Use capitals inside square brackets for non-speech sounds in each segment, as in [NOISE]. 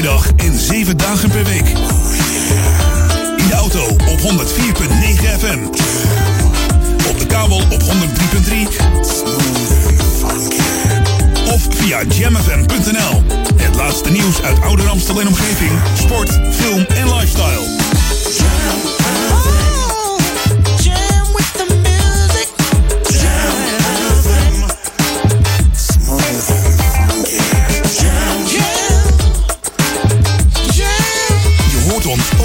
per dag en 7 dagen per week. In de auto op 104.9 FM. Op de kabel op 103.3. Of via jamfm.nl. Het laatste nieuws uit Ouder Amstel en omgeving. Sport, film en lifestyle.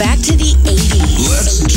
Back to the 80s. Let's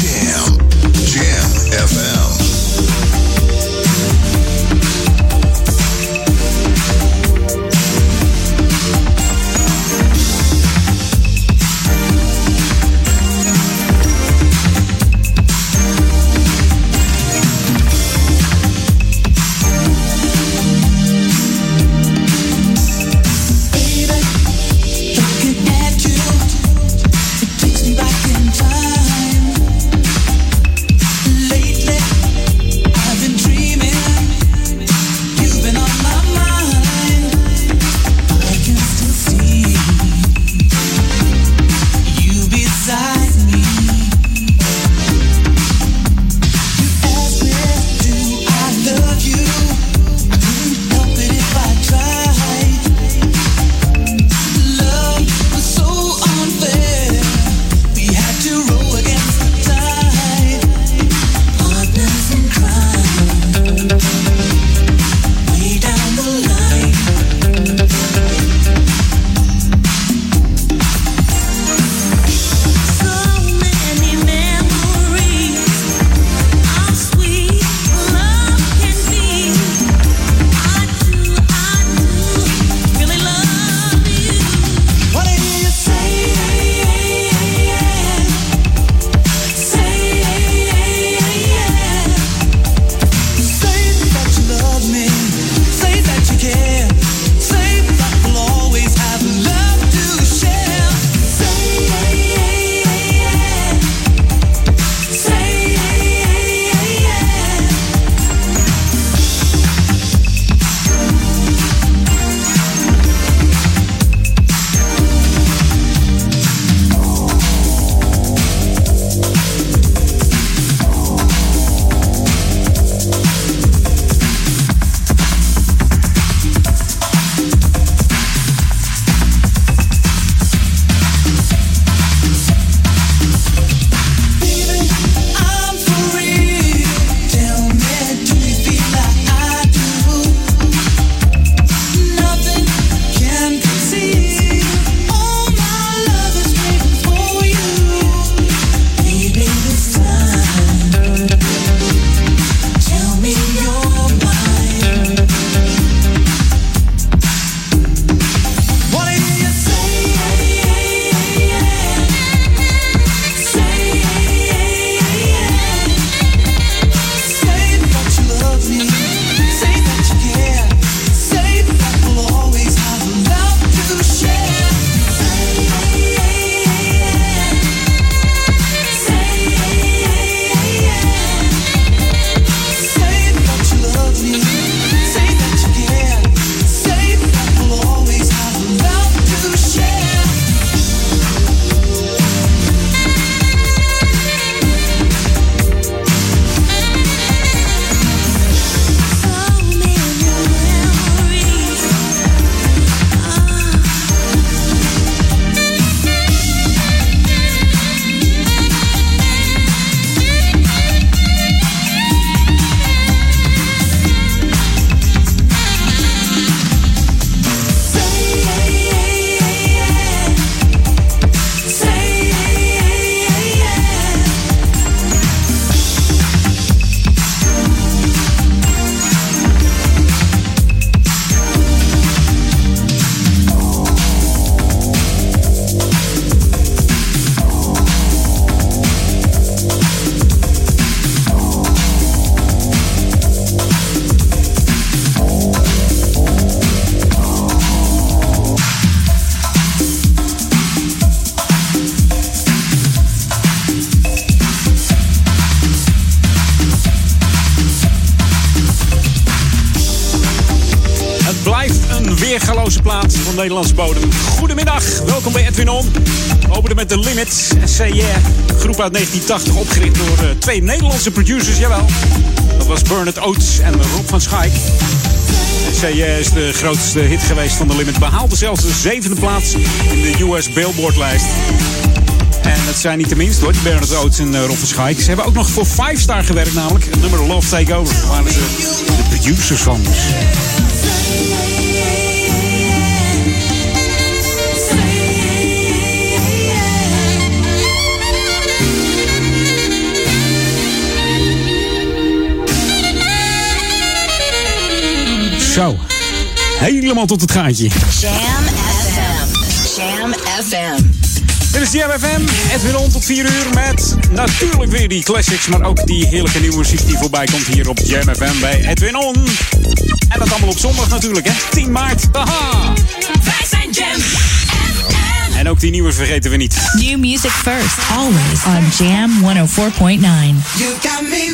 Nederlandse bodem. Goedemiddag, welkom bij Edwin On. We openen met The Limits, Yeah. Groep uit 1980, opgericht door uh, twee Nederlandse producers, jawel. Dat was Bernard Oates en Rob van Schaik. Yeah is de grootste hit geweest van The Limit. Behaalde zelfs de zevende plaats in de US Billboard-lijst. En dat zijn niet de minste hoor, Bernard Oates en uh, Rob van Schaik. Ze hebben ook nog voor Five Star gewerkt namelijk. Het nummer Love Takeover. Ze de producers van. Dus. Zo, helemaal tot het gaatje. Jam FM. Jam FM. Dit is Jam FM, Edwin On tot 4 uur met natuurlijk weer die classics, maar ook die heerlijke nieuwe muziek die voorbij komt hier op Jam FM bij Edwin On. En dat allemaal op zondag natuurlijk, hè? 10 maart. Haha! Wij zijn Jam FM. En ook die nieuwe vergeten we niet. New music first, always on Jam 104.9. You got me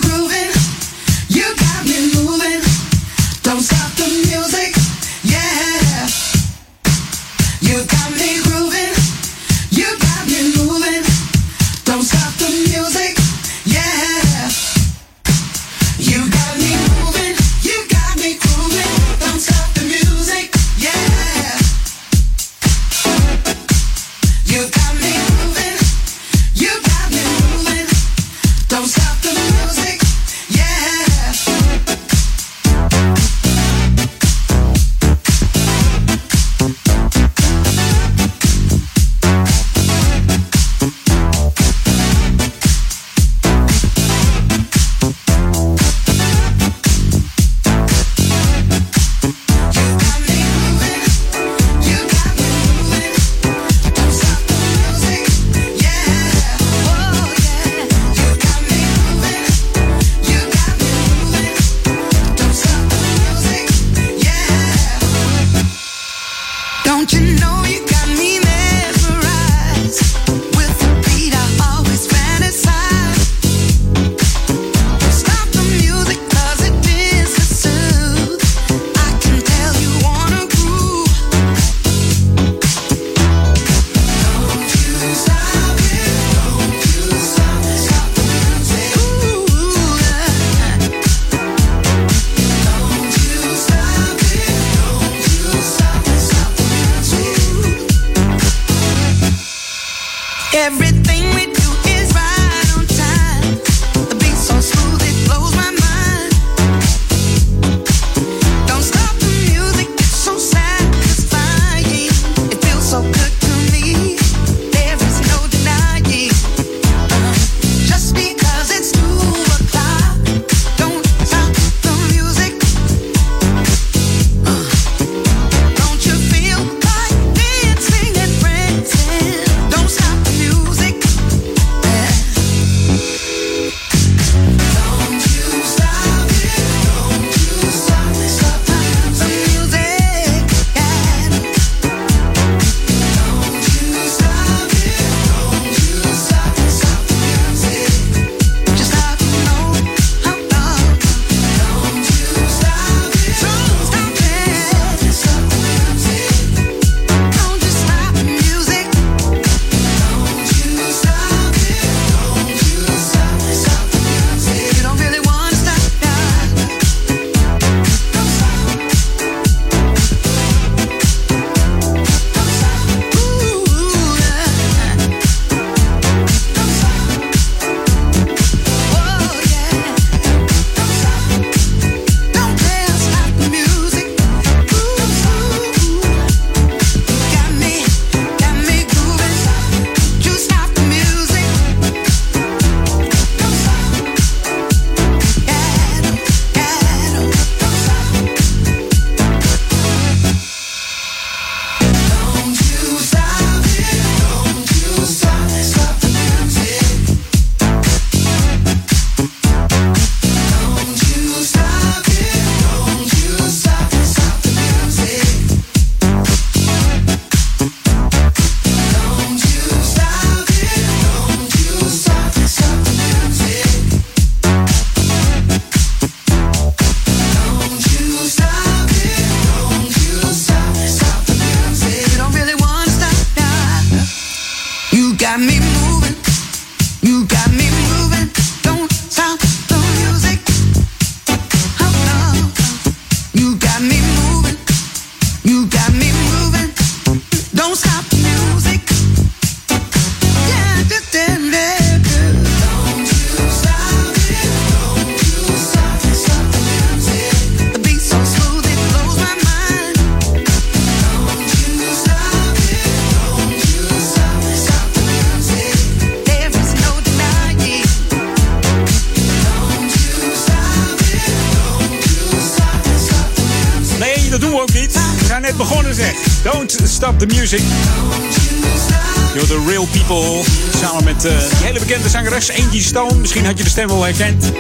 Stone. Misschien had je de stem wel herkend.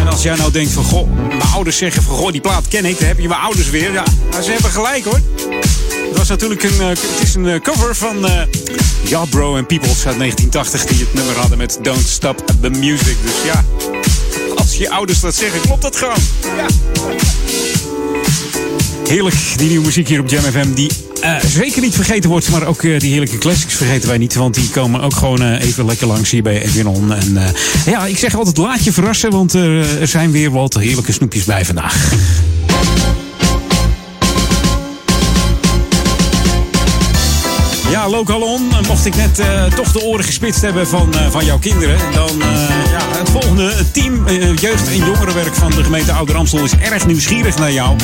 En als jij nou denkt van, goh, mijn ouders zeggen van, goh, die plaat ken ik. Dan heb je mijn ouders weer. Ja, ze hebben gelijk hoor. Het was natuurlijk een, uh, het is een uh, cover van uh, Yardbro en Peoples uit 1980 die het nummer hadden met Don't Stop the Music. Dus ja, als je ouders dat zeggen, klopt dat gewoon. Ja. Heerlijk, die nieuwe muziek hier op Jam FM. Die uh, zeker niet vergeten wordt, maar ook uh, die heerlijke classics vergeten wij niet. Want die komen ook gewoon uh, even lekker langs hier bij Edwin On. En ja, ik zeg altijd laat je verrassen, want er zijn weer wat heerlijke snoepjes bij vandaag. Ja, Lokalon, mocht ik net uh, toch de oren gespitst hebben van, uh, van jouw kinderen. Dan ja, het volgende het team jeugd- en jongerenwerk van de gemeente Ouder Amstel is erg nieuwsgierig naar jou.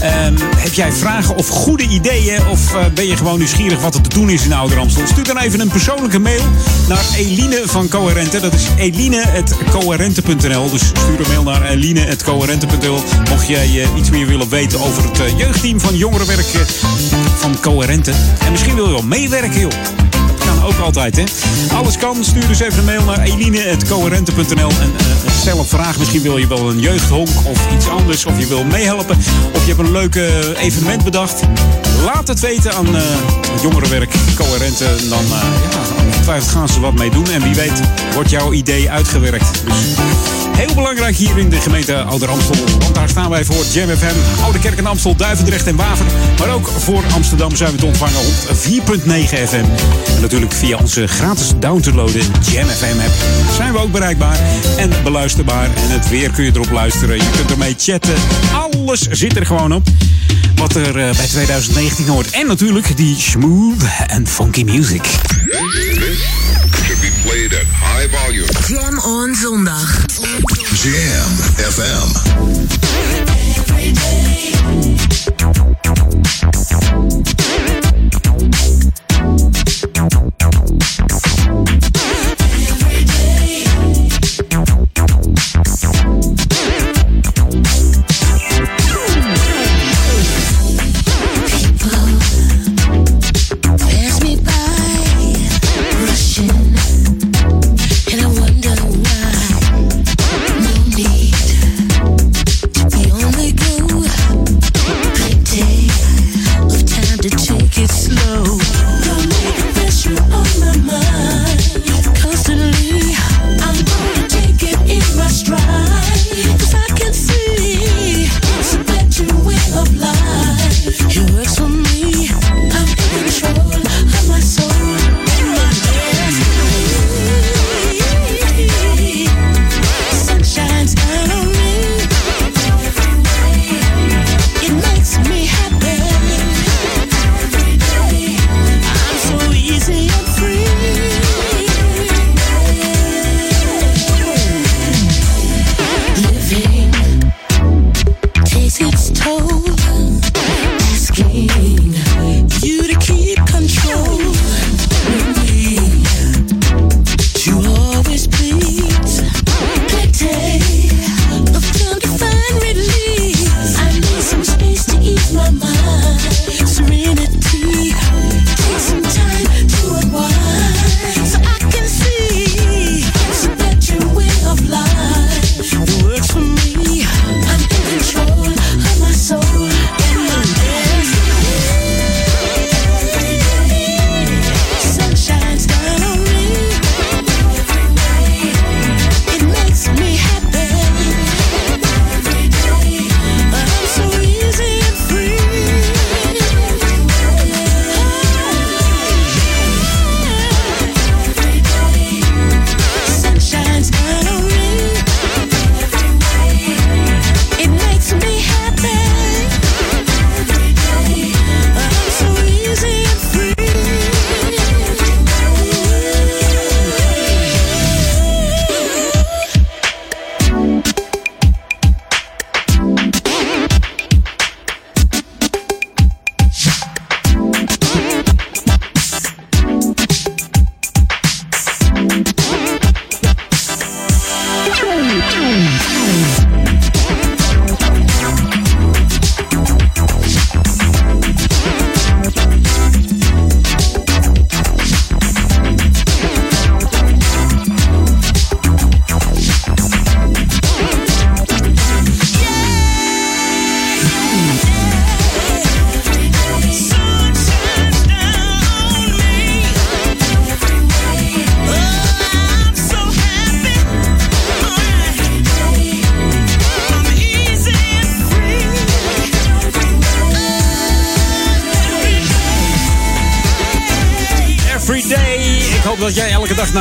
Ehm, heb jij vragen of goede ideeën? Of ben je gewoon nieuwsgierig wat er te doen is in Ouder Amstel? Stuur dan even een persoonlijke mail naar Eline van Coherente. Dat is eline.coherente.nl. Dus stuur een mail naar eline.coherente.nl. Mocht jij iets meer willen weten over het jeugdteam van jongerenwerk van Coherente. En misschien wil je wel meewerken werken, joh. Dat kan ook altijd, hè. Alles kan. Stuur dus even een mail naar eline.coherente.nl en uh, stel een vraag. Misschien wil je wel een jeugdhonk of iets anders. Of je wil meehelpen. Of je hebt een leuk uh, evenement bedacht. Laat het weten aan uh, jongerenwerk Coherente. En dan, ja, gaan ze wat mee doen. En wie weet wordt jouw idee uitgewerkt. Dus heel belangrijk hier in de gemeente Ouder Amstel. Want daar staan wij voor Jam FM, Oude Kerk en Amstel, Duivendrecht en Waver. Maar ook voor Amsterdam zijn we te ontvangen op 4.9 FM. En natuurlijk via onze gratis downloaden Jam FM app zijn we ook bereikbaar en beluisterbaar. En het weer kun je erop luisteren. Je kunt ermee chatten. Alles zit er gewoon op. Wat er uh, bij 2019 hoort. En natuurlijk die smooth en funky music. High volume. Jam on zondag. Jam FM. to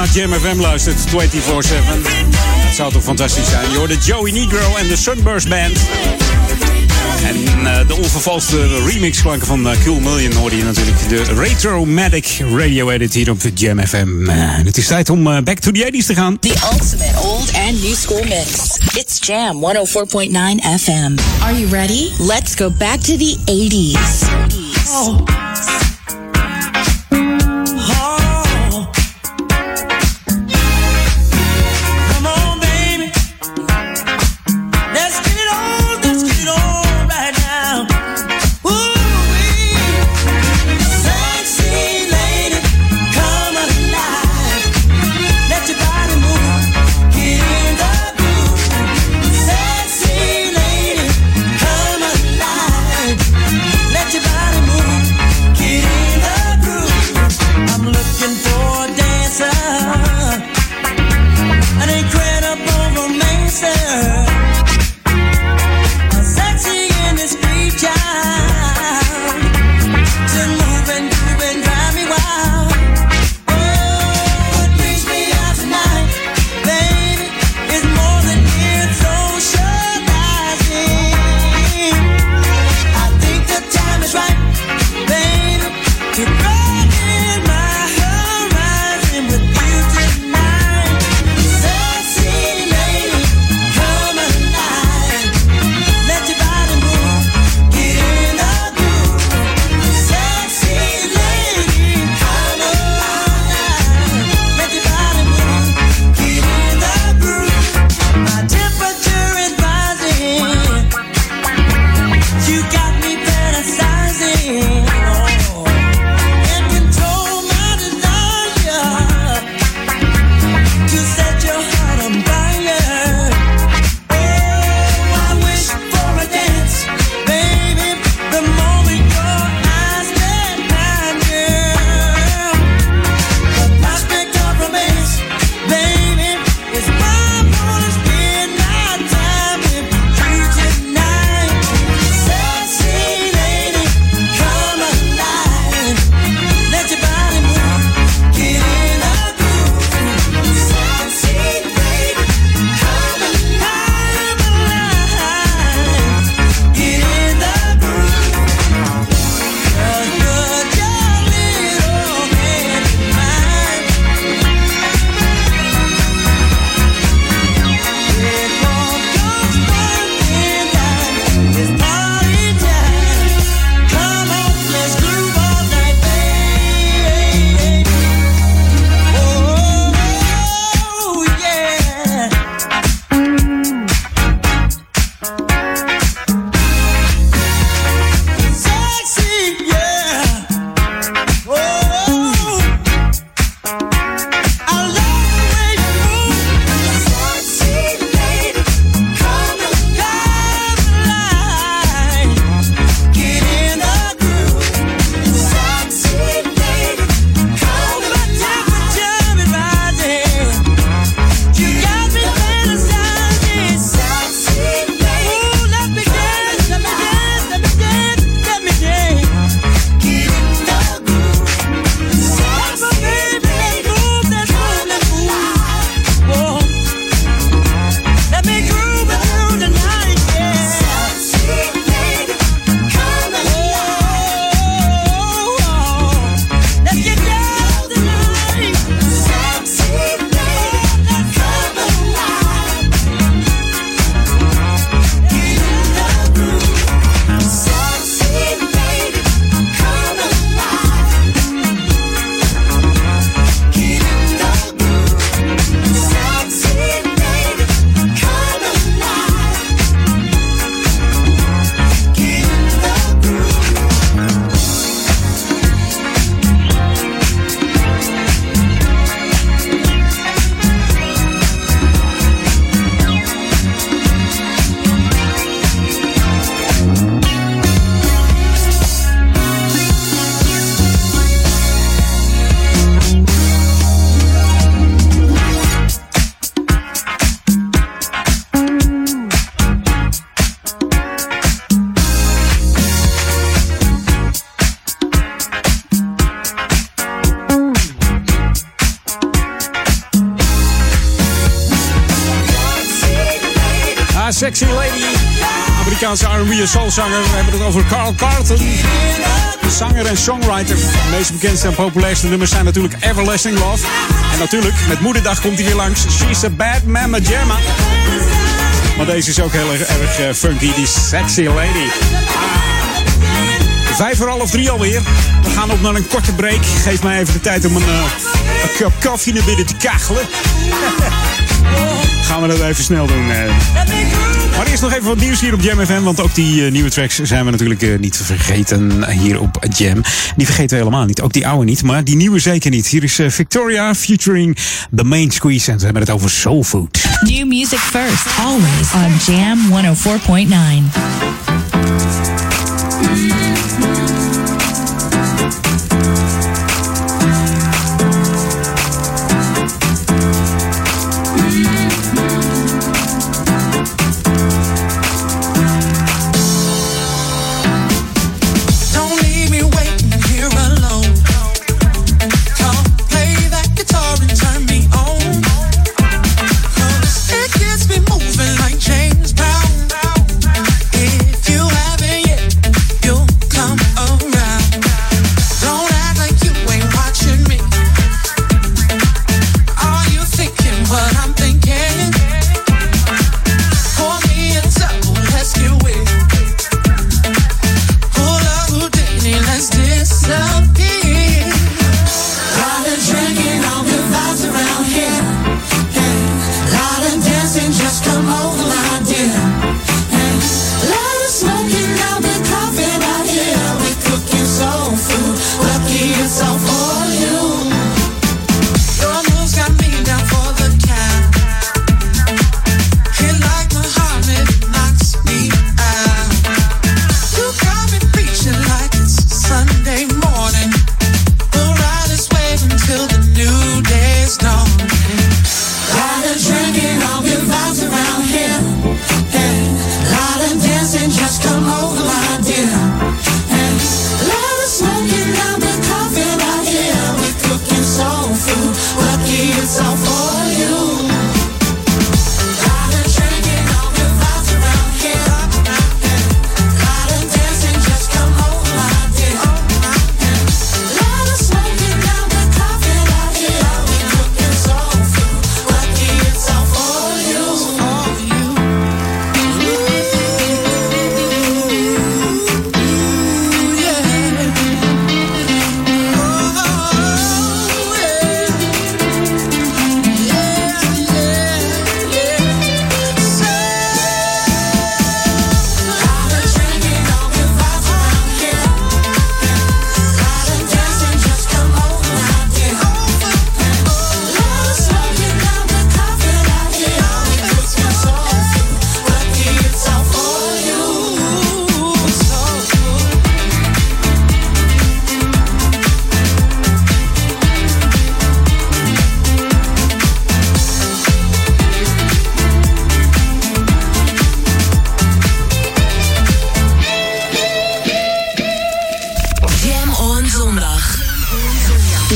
naar Jam FM luistert, 24-7. Dat zou toch fantastisch zijn. Je hoorde Joey Negro en de Sunburst Band. En eh, de onvervalste remixklanken van uh, Cool Million hoorde je natuurlijk. De Retromatic Radio Edit hier op Jam FM. Eh, het is tijd om back to the 80s te gaan. The ultimate old and new school mix. It's Jam 104.9 FM. Are you ready? Let's go back to the 80s. Oh. Amerikaanse R&B en soulzanger. We hebben het over Carl Carlton. Zanger en songwriter. De meest bekendste en populairste nummers zijn natuurlijk Everlasting Love. En natuurlijk, met Moederdag komt hij weer langs. She's a bad mama jamma. Maar deze is ook heel erg, erg eh, funky, die Sexy Lady. Ah. Vijf voor half drie alweer. We gaan op naar een korte break. Geef mij even de tijd om een, uh, een kop koffie naar binnen te kachelen. [LAUGHS] gaan we dat even snel doen. Uh. Maar eerst nog even wat nieuws hier op Jam FM. Want ook die uh, nieuwe tracks zijn we natuurlijk uh, niet vergeten hier op Jam. Die vergeten we helemaal niet. Ook die oude niet, maar die nieuwe zeker niet. Hier is uh, Victoria featuring The Main Squeeze. En we hebben het over Soul Food. New music first, always on Jam 104.9.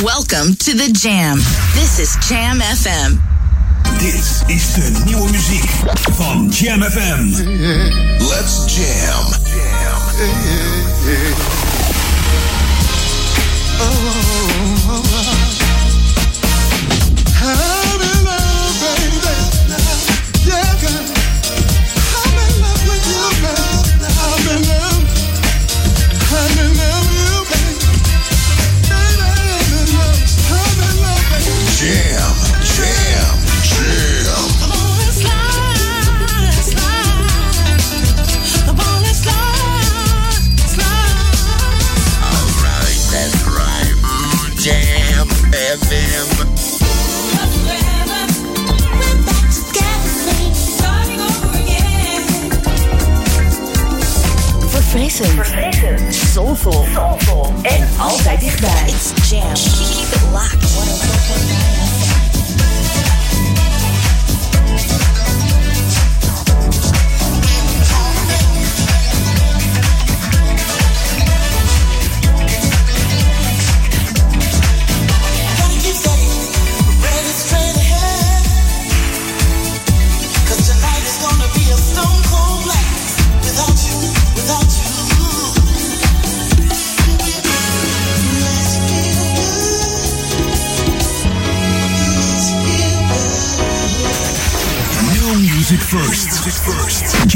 to the Jam. This is Jam FM. Dit is de nieuwe muziek van Jam FM. Let's jam. Jam. Jam, Verfrissend. Soulful. En altijd dichtbij. It's Jam. Keep it locked.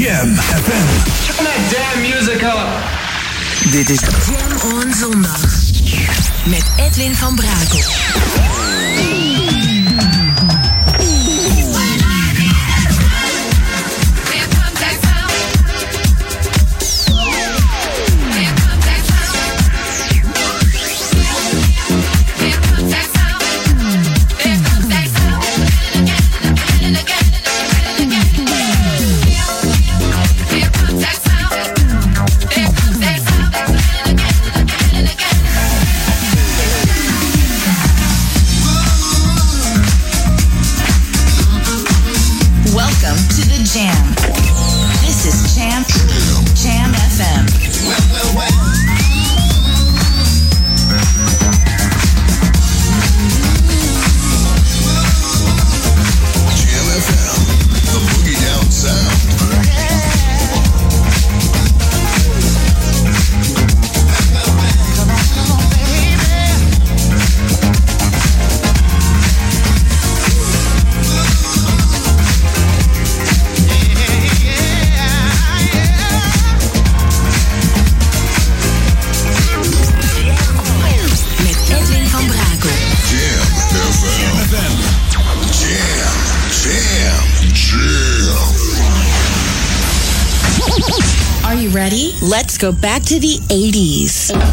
Jam FM. Turn that damn music up. Dit is Jam on Zondag. Met Edwin van Brakel. go back to the 80s.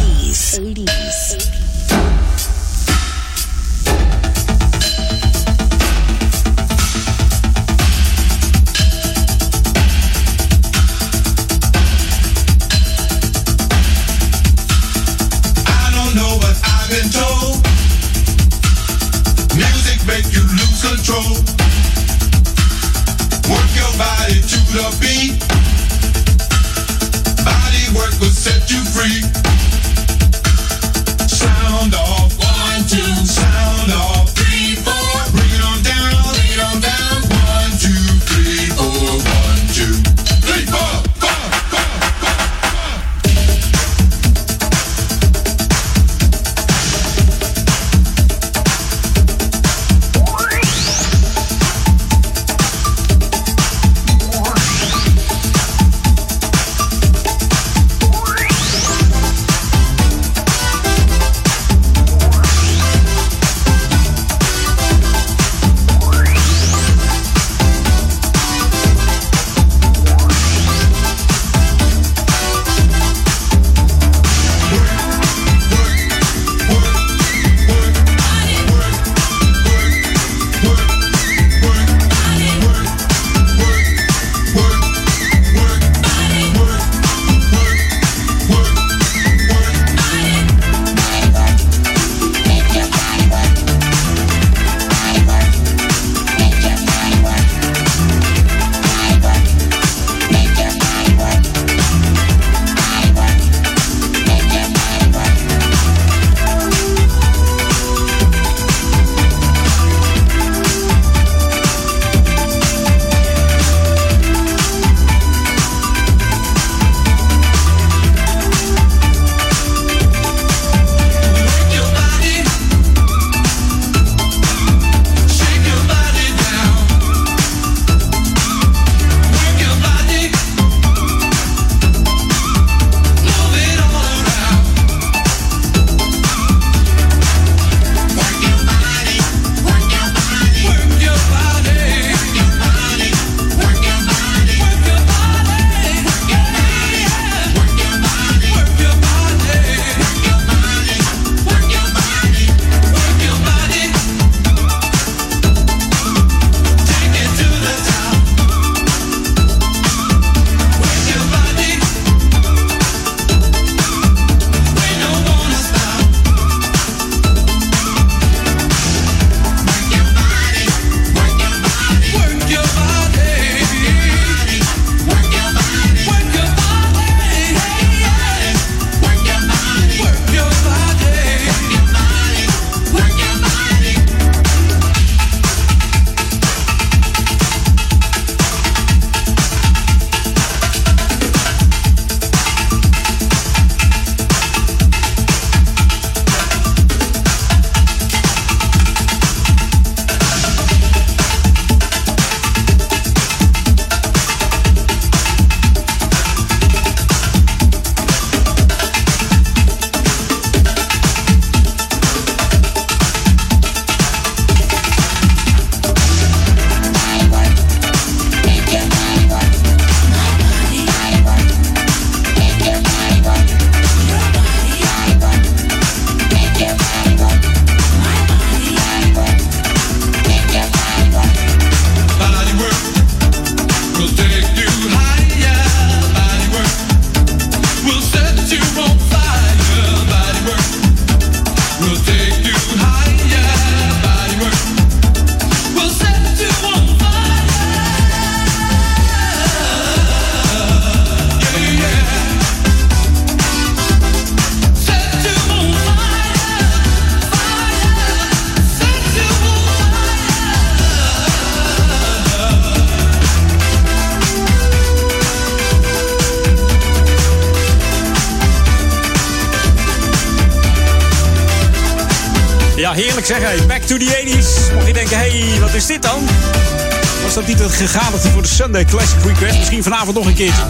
De Sunday Classic Request? Misschien vanavond nog een keertje.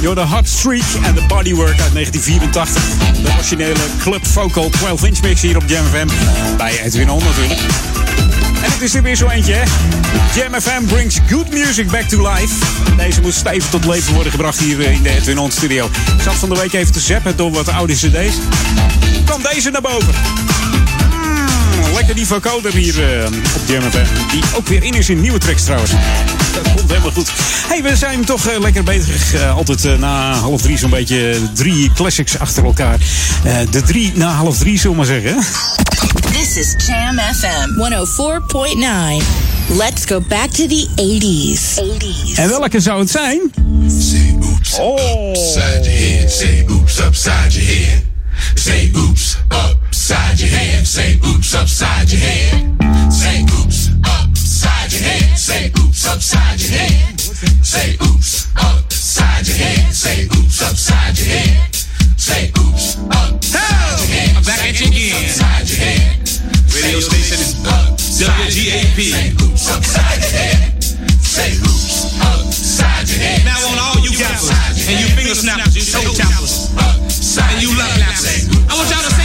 You're the Hot Streak en The Bodywork uit 1984. De originele Club Vocal 12-inch mix hier op Jam FM. Bij Edwin On natuurlijk. En het is er weer zo eentje, hè? Jam FM brings good music back to life. Deze moest stevig tot leven worden gebracht hier in de Edwin On studio. Ik zat van de week even te zappen door wat oude cd's. Kwam deze naar boven. Mm, lekker die vocoder hier eh, op Jam. Die ook weer in is in nieuwe tracks trouwens. Dat komt helemaal goed. hey, we zijn toch eh, lekker bezig. eh, altijd eh, na half drie zo'n beetje drie classics achter elkaar. Eh, de drie na half drie, zullen we maar zeggen. This is Jam FM 104.9. Let's go back to the 80s. 80s. En welke zou het zijn? Say oops Oh. upside your head. Say oops upside your head. Say oops upside your head. Say oops upside your head. Say oops upside your head. Say oops upside your head. Say oops upside your head. Say oops upside your head. I'm back at you again. Upside your head. Radio station is WGAP. Say oops upside your head. Say oops upside your head. Now on all you gappers and you finger snappers, you toe tappers, and you love lappers. I want y'all to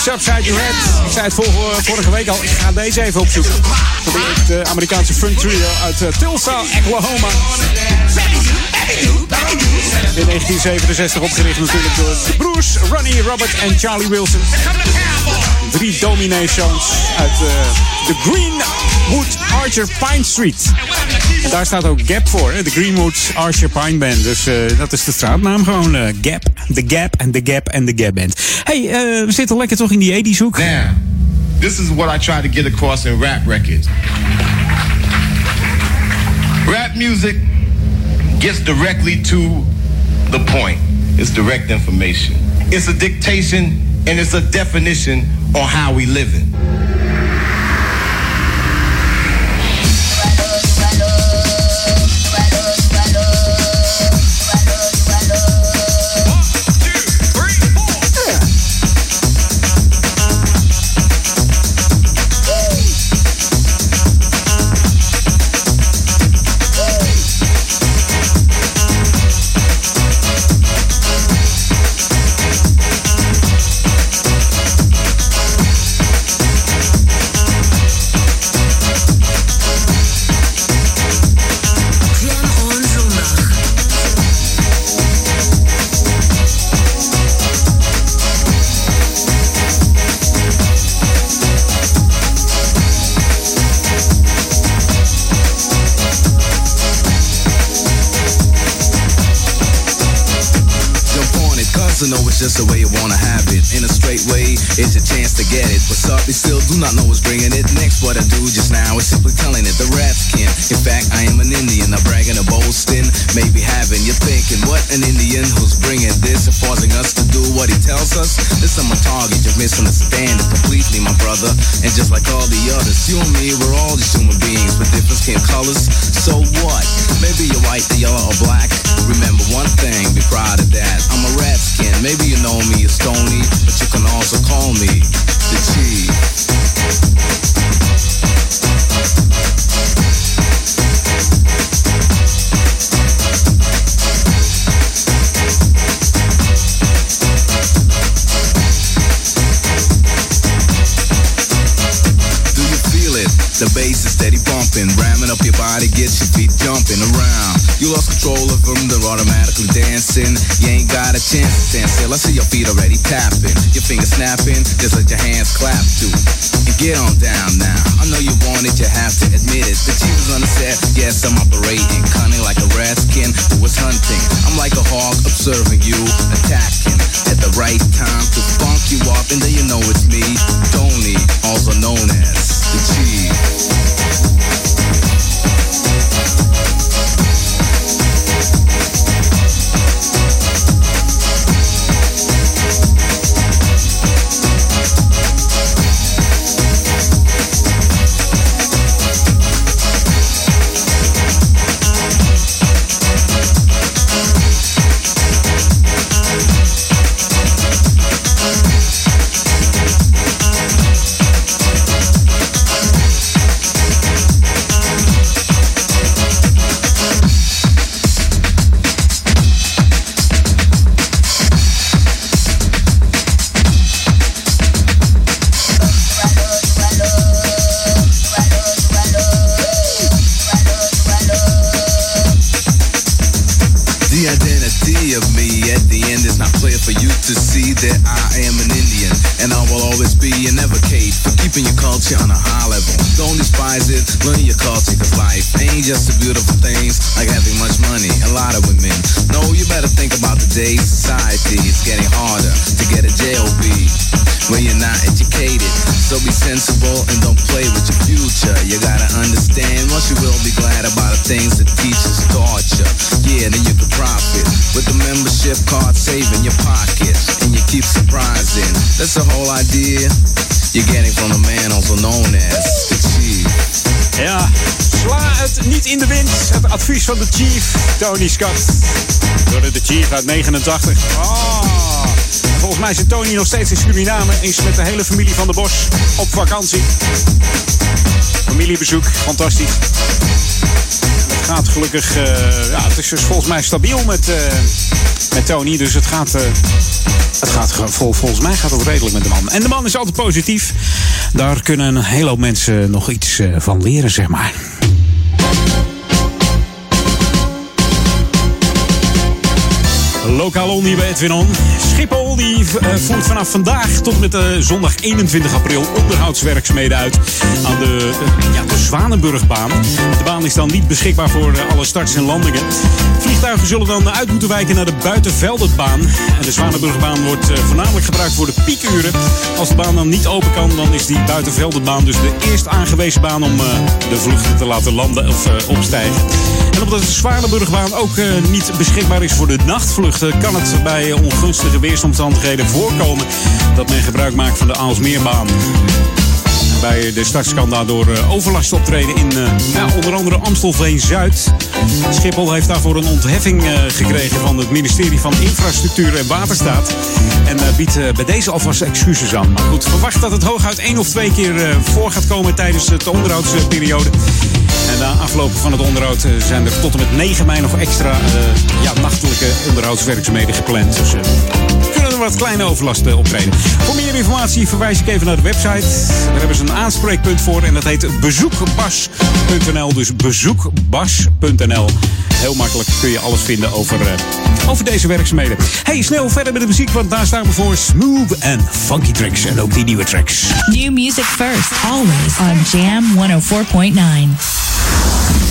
Oops Upside Your Head. Ik zei het vorige, vorige week al, ik ga deze even opzoeken. Het eh, Amerikaanse funk trio uit eh, Tulsa, Oklahoma. In 1967 opgericht natuurlijk door de broers Ronnie, Robert en Charlie Wilson. Drie dominee-zoons uit eh, de Greenwood Archer Pine Street. En daar staat ook Gap voor, de Greenwood Archer Pine Band. Dus eh, dat is de straatnaam gewoon. eh, Gap, The Gap en The Gap en The Gap Band. hey, eh, we zitten lekker toch in die 80s hoek. Now, this is what I try to get across in rap records. Rap music gets directly to the point. It's direct information. It's a dictation and it's a definition on how we living. It's your chance to get it. What's up, you still do not know what's bringing it. Next, what I do just now is simply telling it. The rats can. In fact, I am an Indian, not bragging or boasting. Maybe having you thinking, what an Indian who's bringing this and forcing us to do what he tells us. Listen, my target, you misunderstand it completely, my brother. And just like all the others, you and me, we're all just human beings with different skin colors. So what? Maybe you're white, the yellow, or black. Remember one thing, be proud of that. I'm a rat skin. Maybe you know me as Tony, but you can also call me the Chief. Do you feel it? The bass is steady bumping, ramming up your body, gets your feet jumping around. You lost control of them, they're automatically dancing. You ain't got a chance to stand still. I see your feet already tapping, your fingers snapping, just let your hands clap too. And get on down now. I know you want it, you have to admit it. The chief is on the set, yes, I'm operating, cunning like a rat skin who was hunting. I'm like a hawk observing you, attacking at the right time to funk you up, and then you know it's me, Tony, also known as the chief. Clear for you to see that I am an Indian and I will always be an advocate for keeping your culture on a high level. Don't despise it, learn your culture cause life ain't just the beautiful things like having much money, a lot of women. No, you better think about today's society. It's getting harder to get a JOB when you're not educated. So be sensible and don't play with your future. You gotta understand once you will be glad about the things that teachers taught you. Yeah, then you can profit with the membership card saving your pocket and you keep surprising. That's the whole idea you're getting from the man also known as the chief. Ja, sla het niet in de wind. Het advies van de chief, Tony Scott. Door de chief uit 89. Oh. En volgens mij zit Tony nog steeds in Suriname. Is met de hele familie van de Bos op vakantie. Familiebezoek, fantastisch. Gaat gelukkig... eh, ja, het is dus volgens mij stabiel met, eh, met Tony. Dus het gaat... eh, het gaat vol, volgens mij gaat het redelijk met de man. En de man is altijd positief. Daar kunnen een hele hoop mensen nog iets van leren, zeg maar. Lokaal hier bij Edwin On. Schiphol die eh, voert vanaf vandaag tot met eh, zondag 21 april onderhoudswerkzaamheden uit aan de, eh, ja, de Zwanenburgbaan. De baan is dan niet beschikbaar voor alle starts en landingen. Vliegtuigen zullen dan uit moeten wijken naar de Buitenveldenbaan. En de Zwanenburgbaan wordt voornamelijk gebruikt voor de piekuren. Als de baan dan niet open kan, dan is die Buitenveldenbaan dus de eerst aangewezen baan om de vluchten te laten landen of opstijgen. En omdat de Zwanenburgbaan ook niet beschikbaar is voor de nachtvluchten, kan het bij ongunstige weersomstandigheden voorkomen dat men gebruik maakt van de Aalsmeerbaan. Bij de starts kan daardoor eh, overlast optreden in eh, onder andere Amstelveen-Zuid. Schiphol heeft daarvoor een ontheffing eh, gekregen van het ministerie van Infrastructuur en Waterstaat. En eh, biedt eh, bij deze alvast excuses aan. Maar goed, verwacht dat het hooguit één of twee keer eh, voor gaat komen tijdens de onderhoudsperiode. En na afloop van het onderhoud eh, zijn er tot en met 9 mei nog extra eh, ja, nachtelijke onderhoudswerkzaamheden gepland. Dus eh, wat kleine overlasten optreden. Voor meer informatie verwijs ik even naar de website. Daar hebben ze een aanspreekpunt voor en dat heet bezoekbas.nl. Dus bezoekbas.nl. Heel makkelijk kun je alles vinden over, eh, over deze werkzaamheden. Hey, snel verder met de muziek, want daar staan we voor smooth en funky tracks. En ook die nieuwe tracks. New music first, always on Jam 104.9.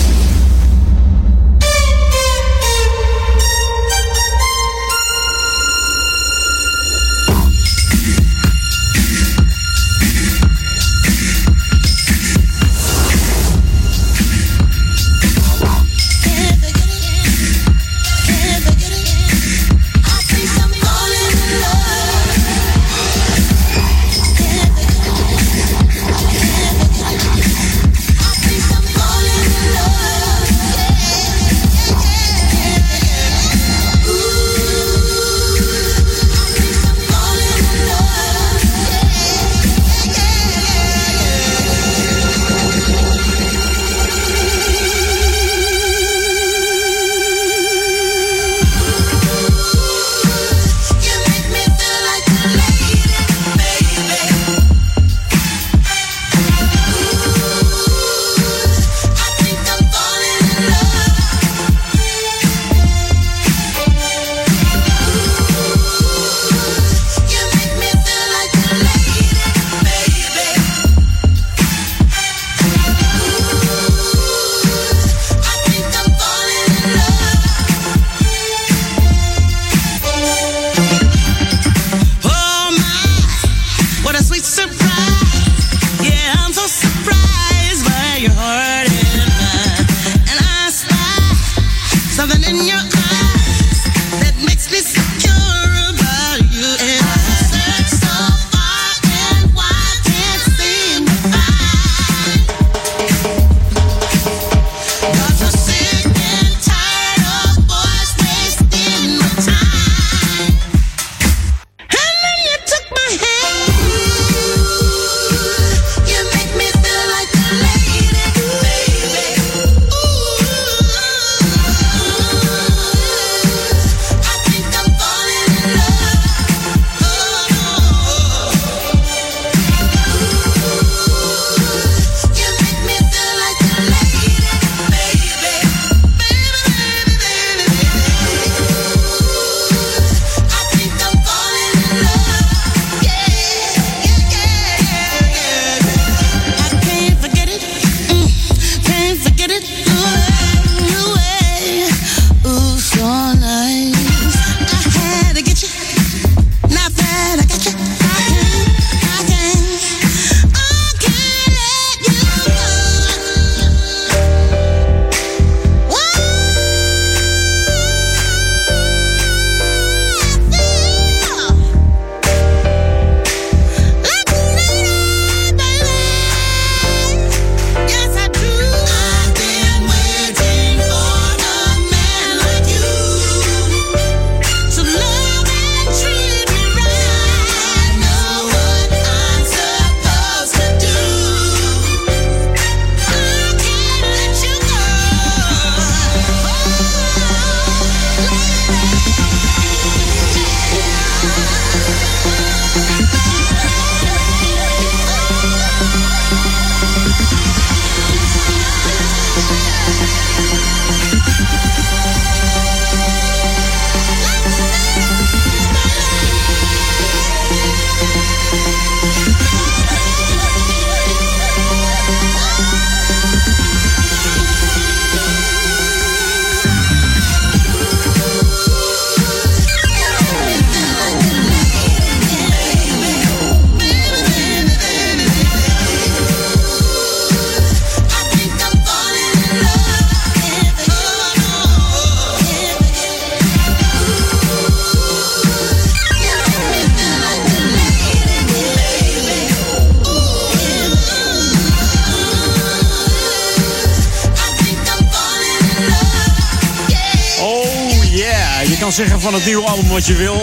van het nieuwe album wat je wil.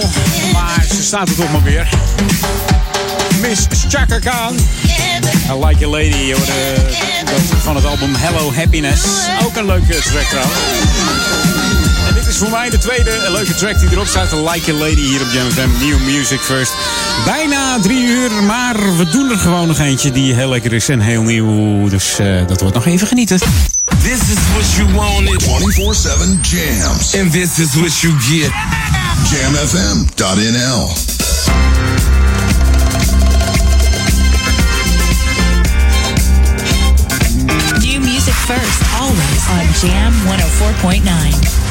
Maar ze staat er toch maar weer. Miss Chaka Khan. I Like a Lady. Van het album Hello Happiness. Ook een leuke track trouwens. En dit is voor mij de tweede leuke track die erop staat. Like a Lady hier op Jam. New Music First. Bijna drie uur, maar we doen er gewoon nog eentje die heel lekker is en heel nieuw. Dus eh, dat wordt nog even genieten. This is what you wanted. 24-7 jams. And this is what you get. Jamfm.nl New music first, always on Jam 104.9.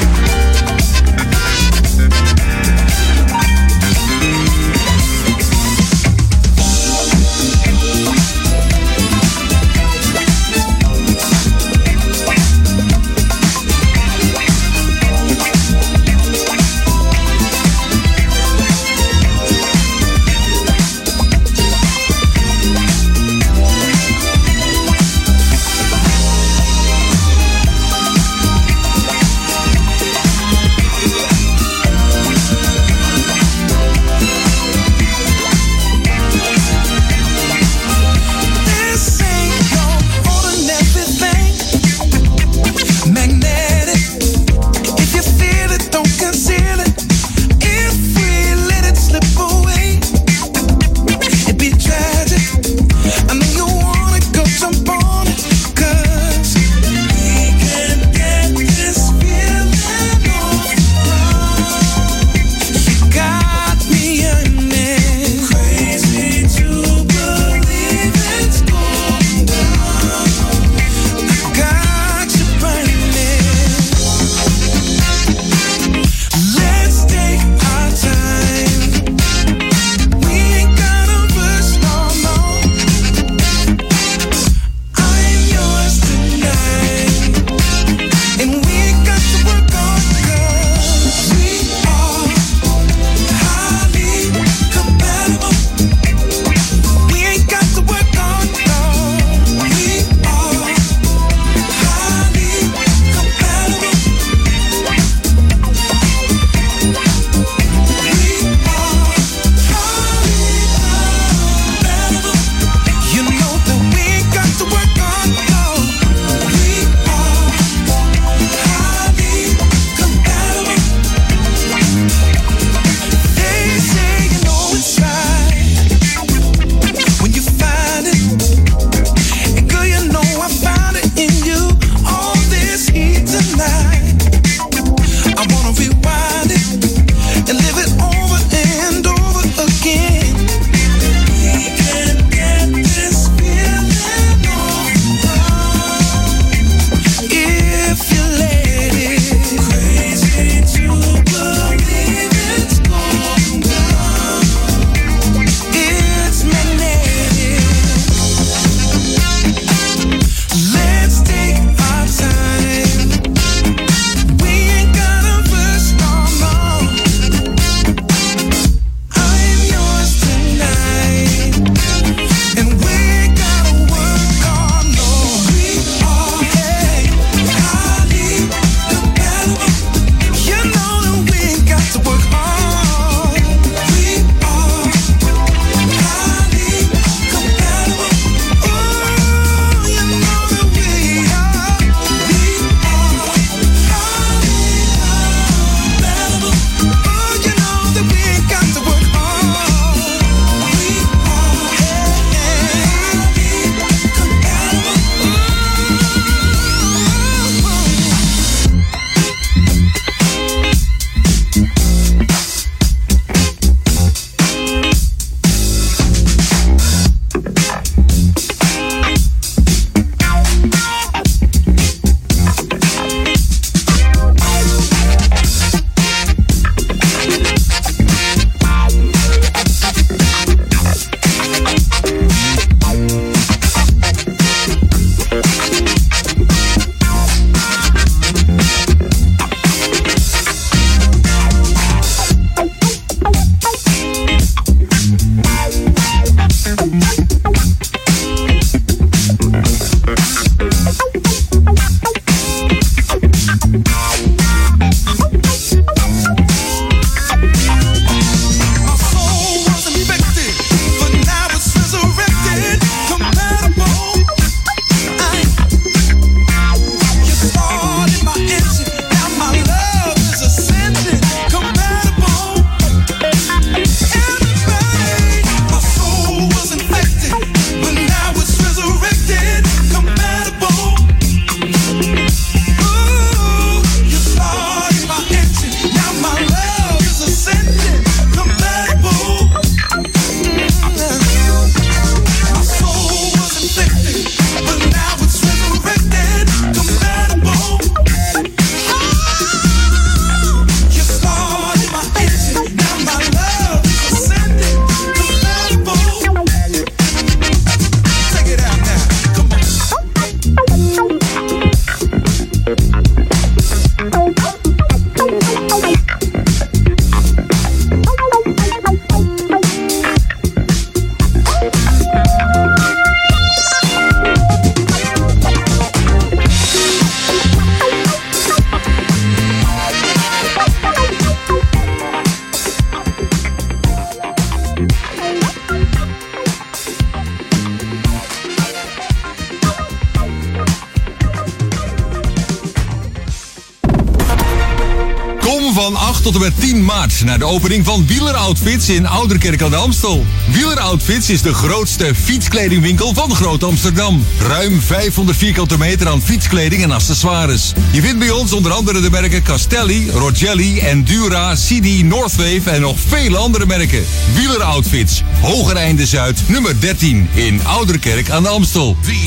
maart naar de opening van Wieler Outfits in Ouderkerk aan de Amstel. Wieler Outfits is de grootste fietskledingwinkel van Groot Amsterdam. Ruim 500 vierkante meter aan fietskleding en accessoires. Je vindt bij ons onder andere de merken Castelli, Rogelli, Endura, CD, Northwave en nog vele andere merken. Wieler Outfits, Hogereinde Zuid, nummer 13 in Ouderkerk aan de Amstel. The,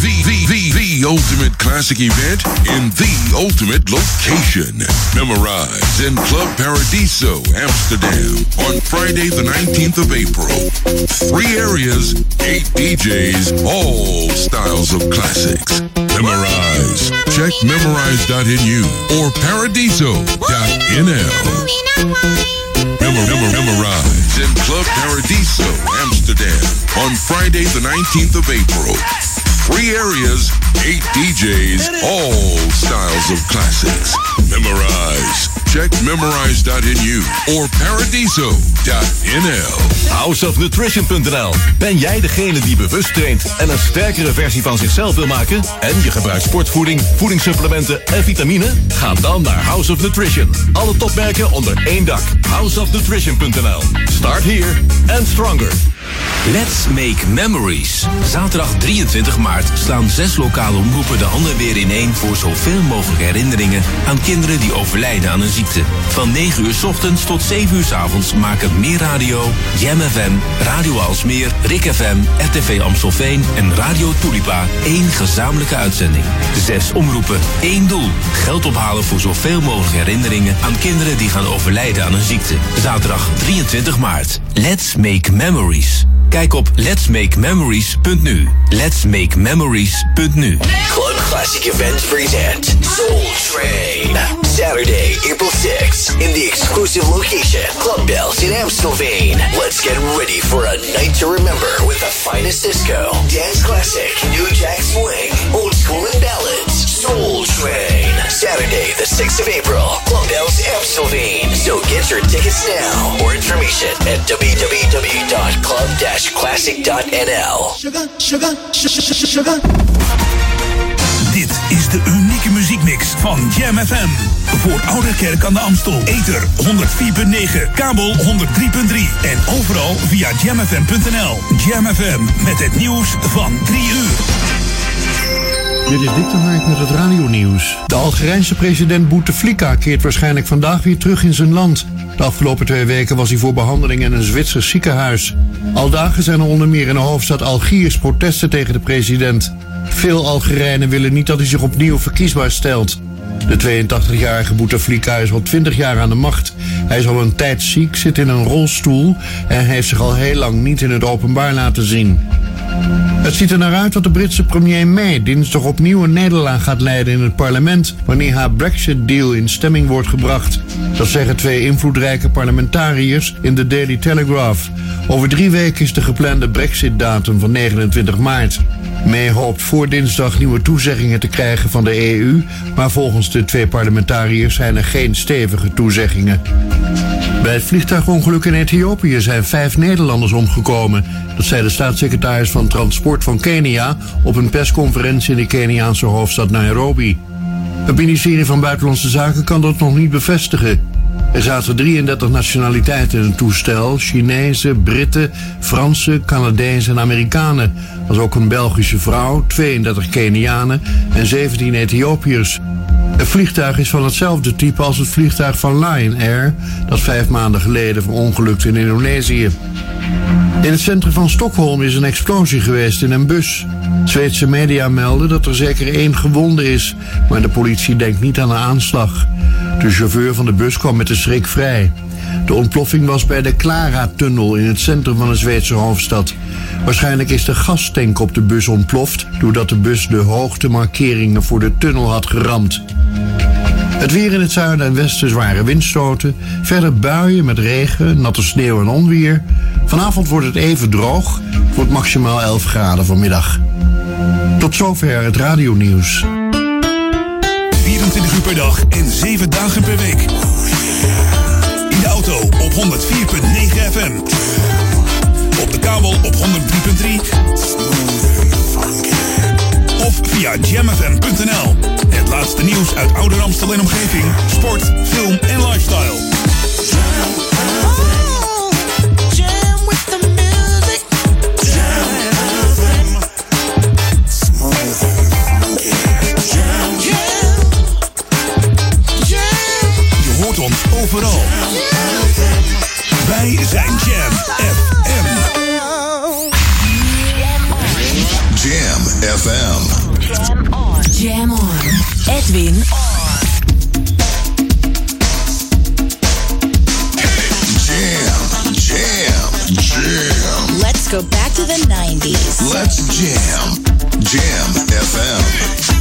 the, ultimate classic event in the ultimate location. Memorize in Club Paradiso, Amsterdam on Friday the 19th of April. Three areas, eight DJs, all styles of classics. Memorize. Check memorize.nu or paradiso.nl. Memor- memor- memorize in Club Paradiso, Amsterdam on Friday the 19th of April. Three areas, eight DJs, all styles of classics. Memorize. Check memorize.nu or paradiso.nl. Houseofnutrition.nl. Ben jij degene die bewust traint en een sterkere versie van zichzelf wil maken? En je gebruikt sportvoeding, voedingssupplementen en vitamine? Ga dan naar House of Nutrition. Alle topmerken onder één dak. Houseofnutrition.nl. Start here and stronger. Let's Make Memories. Zaterdag 23 maart slaan zes lokale omroepen de handen weer ineen voor zoveel mogelijk herinneringen aan kinderen die overlijden aan een ziekte. Van 9 uur 's ochtends tot 7 uur 's avonds maken Meer Radio, Jam FM, Radio Alsmeer, Rik FM, RTV Amstelveen en Radio Tulipa één gezamenlijke uitzending. Zes omroepen, één doel. Geld ophalen voor zoveel mogelijk herinneringen aan kinderen die gaan overlijden aan een ziekte. Zaterdag 23 maart. Let's Make Memories. Kijk op letsmakememories.nu. Letsmakememories.nu. Club Classic Events present Soul Train. Saturday, April 6th, in the exclusive location, Club Bells in Amstelveen. Let's get ready for a night to remember with the finest disco, dance classic, new jack swing, old school and ballads. Soul Train. Saturday, the 6th of April, Club Bells Amstelveen. So get your tickets now. More information at www.club-classic.nl. Sugar, sugar, sugar, sugar. Dit is de unieke muziekmix van Jam FM. Voor Ouderkerk aan de Amstel. Ether 104.9, kabel 103.3 en overal via jamfm.nl. Jam FM met het nieuws van 3 uur. Dit is Dick de Hark met het radionieuws. De Algerijnse president Bouteflika keert waarschijnlijk vandaag weer terug in zijn land. De afgelopen twee weken was hij voor behandeling in een Zwitsers ziekenhuis. Al dagen zijn er onder meer in de hoofdstad Algiers protesten tegen de president. Veel Algerijnen willen niet dat hij zich opnieuw verkiesbaar stelt. De 82-jarige Bouteflika is al 20 jaar aan de macht. Hij is al een tijd ziek, zit in een rolstoel en heeft zich al heel lang niet in het openbaar laten zien. Het ziet er naar uit dat de Britse premier May dinsdag opnieuw een nederlaag gaat leiden in het parlement wanneer haar Brexit-deal in stemming wordt gebracht. Dat zeggen twee invloedrijke parlementariërs in de Daily Telegraph. Over drie weken is de geplande Brexit-datum van 29 maart. May hoopt voor dinsdag nieuwe toezeggingen te krijgen van de EU, maar volgens de twee parlementariërs zijn er geen stevige toezeggingen. Bij het vliegtuigongeluk in Ethiopië zijn vijf Nederlanders omgekomen. Dat zei de staatssecretaris van Transport van Kenia op een persconferentie in de Keniaanse hoofdstad Nairobi. Het ministerie van Buitenlandse Zaken kan dat nog niet bevestigen. Er zaten 33 nationaliteiten in het toestel: Chinezen, Britten, Fransen, Canadezen en Amerikanen. Als ook een Belgische vrouw, 32 Kenianen en 17 Ethiopiërs. Het vliegtuig is van hetzelfde type als het vliegtuig van Lion Air, dat vijf maanden geleden verongelukte in Indonesië. In het centrum van Stockholm is een explosie geweest in een bus. Zweedse media melden dat er zeker één gewonde is, maar de politie denkt niet aan een aanslag. De chauffeur van de bus kwam met de schrik vrij. De ontploffing was bij de Klara-tunnel in het centrum van de Zweedse hoofdstad. Waarschijnlijk is de gastank op de bus ontploft doordat de bus de hoogtemarkeringen voor de tunnel had geramd. Het weer in het zuiden en westen zware windstoten. Verder buien met regen, natte sneeuw en onweer. Vanavond wordt het even droog. Het wordt maximaal 11 graden vanmiddag. Tot zover het radionieuws. 24 uur per dag en 7 dagen per week. Auto op 104.9 FM. Op de kabel op 103.3. of via jamfm.nl. Het laatste nieuws uit Ouder Amstel en omgeving, sport, film en lifestyle. Jam Wij zijn Jam FM. Jam FM. Jam on. Edwin Jam, jam, jam. Let's go back to the 90s. Let's jam. Jam FM.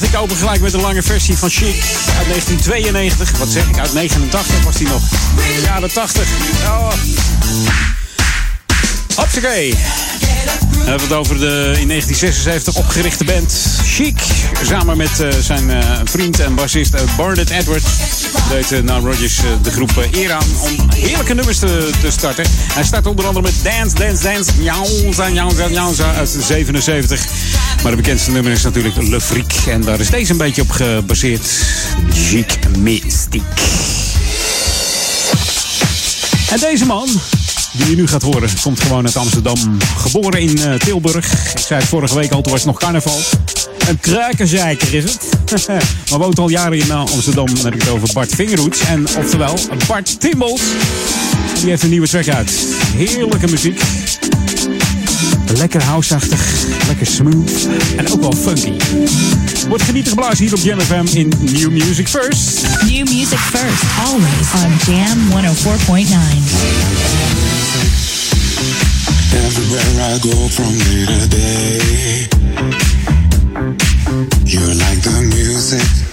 Dacht, ik open gelijk met een lange versie van Chic uit 1992. Wat zeg ik, uit 89 was die nog. Jaren 80. Oh. Hopsakee. We hebben het over de in 1976 opgerichte band Chic. Samen met eh, zijn eh, vriend en bassist uh, Barnett Edwards deed nou Rogers de groep eer aan om heerlijke nummers te, te starten. Hij start onder andere met Dance, Dance, Dance, Jaunza, Jaunza, Jaunza uit 77. Maar de bekendste nummer is natuurlijk Le Freak. En daar is deze een beetje op gebaseerd. Chic Mystique. En deze man, die je nu gaat horen, komt gewoon uit Amsterdam. Geboren in uh, Tilburg. Ik zei het vorige week al, toen was het nog carnaval. Een kruikenzeiker is het. [LAUGHS] maar woont al jaren in Amsterdam. Dan heb ik het over Bart Vingerhoets. En oftewel Bart Timbels. Die heeft een nieuwe track uit. Heerlijke muziek. Lekker houseachtig, lekker smooth en ook wel funky. Wordt genieten geblazen hier op Jam FM in New Music First. New music first, always on Jam 104.9. Everywhere I go from day to day, you're like the music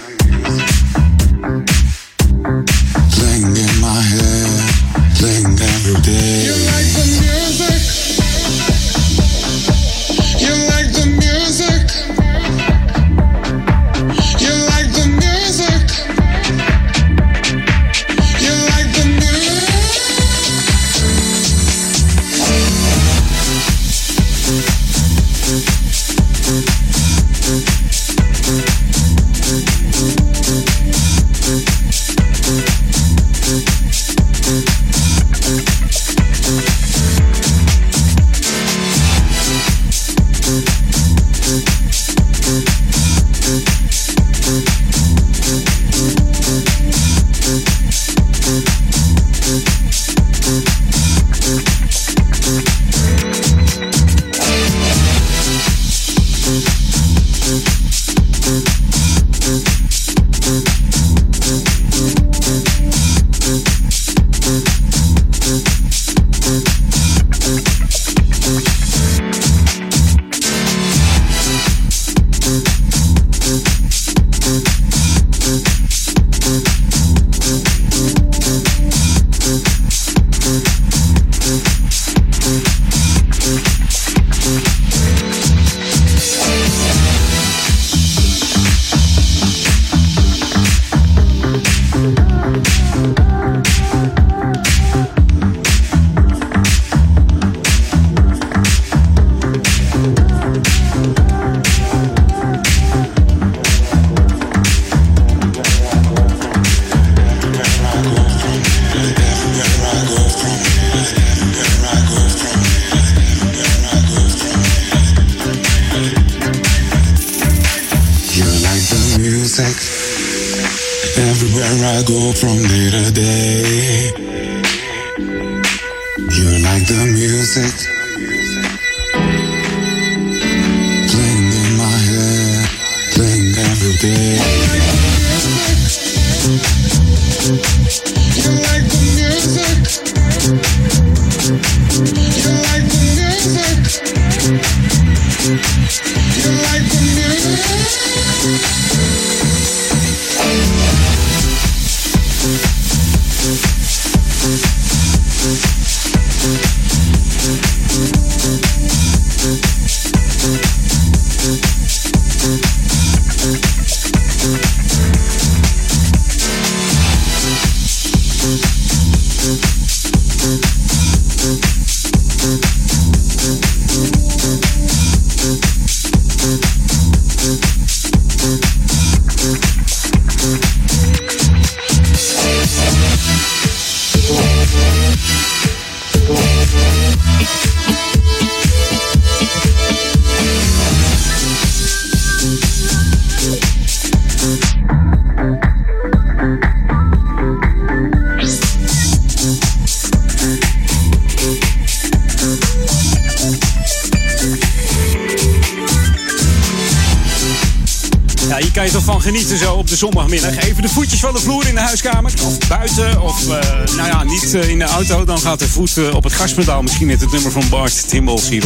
zondagmiddag even de voetjes van de vloer in de huiskamer. Of buiten, of eh, nou ja, niet eh, in de auto. Dan gaat de voet eh, op het gaspedaal. Misschien net het nummer van Bart Timbals hier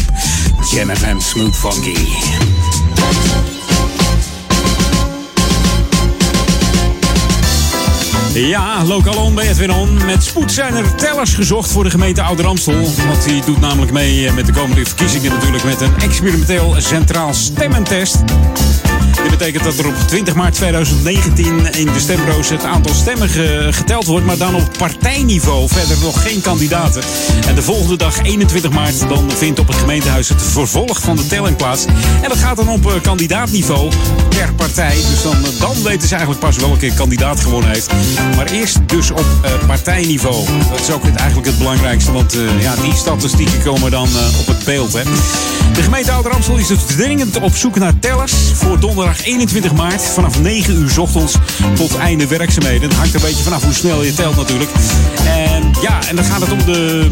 op Jam Smooth Funky. Ja, lokaal on bij Edwin On. Met spoed zijn er tellers gezocht voor de gemeente Ouder-Amstel. Want die doet namelijk mee met de komende verkiezingen natuurlijk met een experimenteel centraal stemmentest. Dit betekent dat er op 20 maart 2019 in de stembureaus het aantal stemmen ge- geteld wordt, maar dan op partijniveau. Verder nog geen kandidaten. En de volgende dag, 21 maart, dan vindt op het gemeentehuis het vervolg van de telling plaats. En dat gaat dan op eh, kandidaatniveau per partij. Dus dan, eh, dan weten ze eigenlijk pas welke kandidaat gewonnen heeft. Maar eerst dus op eh, partijniveau. Dat is ook het, eigenlijk het belangrijkste, want ja, die statistieken komen dan op het beeld. Hè. De gemeente Ouder Amstel is dus dringend op zoek naar tellers voor donderdag 21 maart vanaf 9 uur ochtends tot einde werkzaamheden. Het hangt een beetje vanaf hoe snel je telt natuurlijk. En ja, en dan gaat het om de,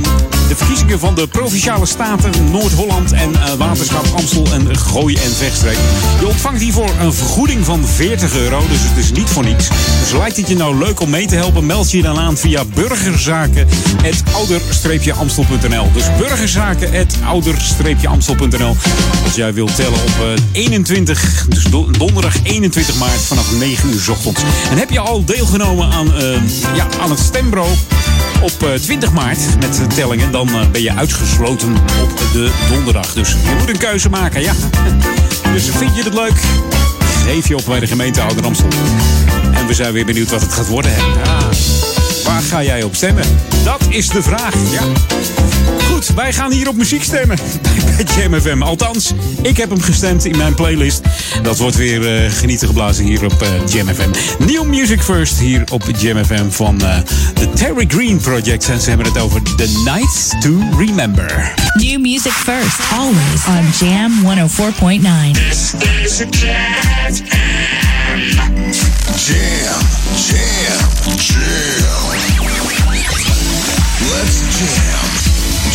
de verkiezingen van de provinciale staten Noord-Holland en eh, Waterschap Amstel en Gooi en Vechtstreek. Je ontvangt hiervoor een vergoeding van 40 euro, dus het is niet voor niets. Dus lijkt het je nou leuk om mee te helpen, meld je dan aan via burgerzaken.ouder-amstel.nl. Dus burgerzaken.ouder-amstel.nl. Als jij wilt tellen op eh, 21, dus do- donderdag 21 maart vanaf 9 uur ochtends. En heb je al deelgenomen aan, eh, ja, aan het stembro op eh, 20 maart met tellingen, dan eh, ben je uitgesloten op de donderdag. Dus je moet een keuze maken, ja. [LAUGHS] Dus vind je het leuk? Geef je op bij de gemeente Ouder Amstel. En we zijn weer benieuwd wat het gaat worden. Ga jij op stemmen? Dat is de vraag, ja. Goed, wij gaan hier op muziek stemmen [LAUGHS] bij Jam FM. Althans, ik heb hem gestemd in mijn playlist. Dat wordt weer eh, genieten geblazen hier op eh, Jam FM. New Music First hier op Jam FM van eh, de Terry Green Project. En ze hebben het over The Nights to Remember. New music first, always on Jam 104.9. Jam, jam, jam. Let's jam.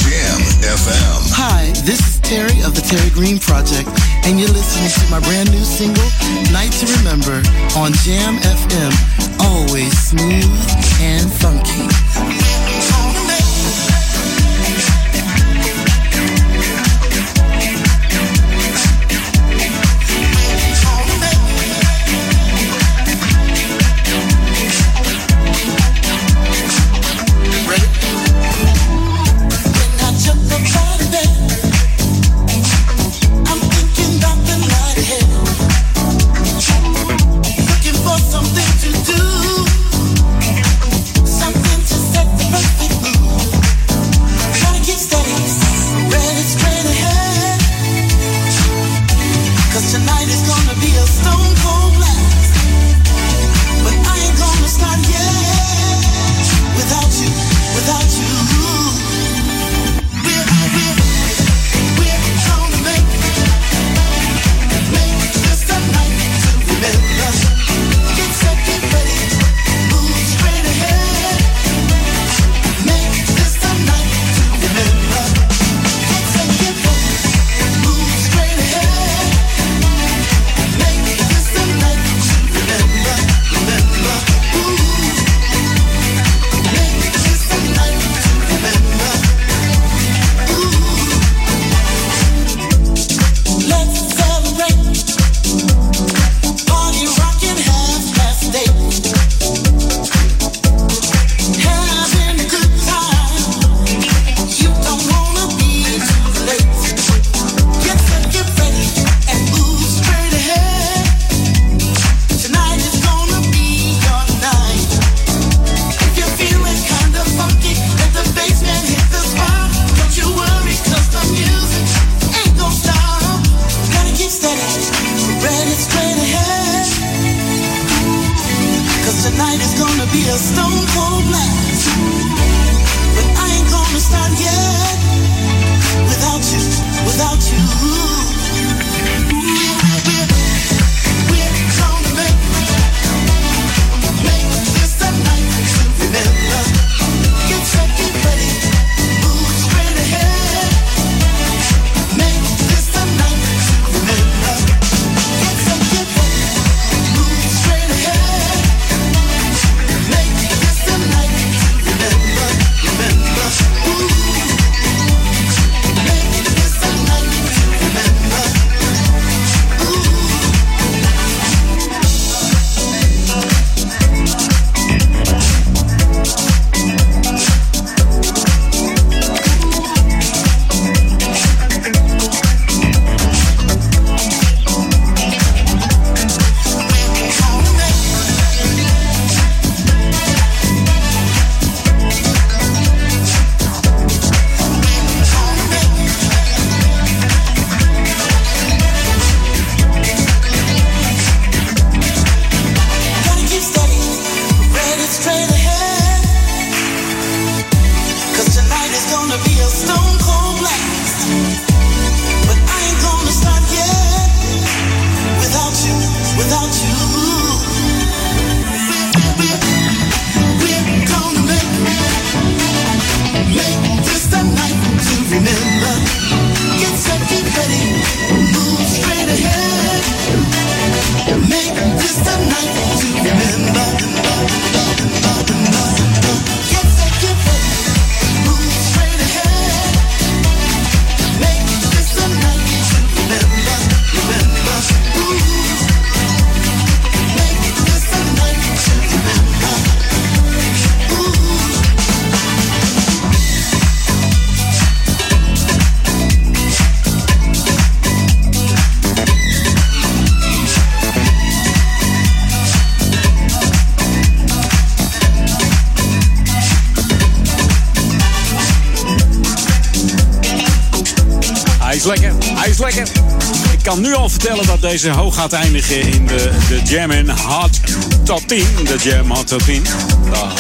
Jam FM. Hi, this is Terry of the Terry Green Project, and you're listening to my brand new single, Night to Remember, on Jam FM. Always smooth and funky. Kan nu al vertellen dat deze hoog gaat eindigen in de, de Jam in Hot Top 10. De Jam Hot Top 10. Ah,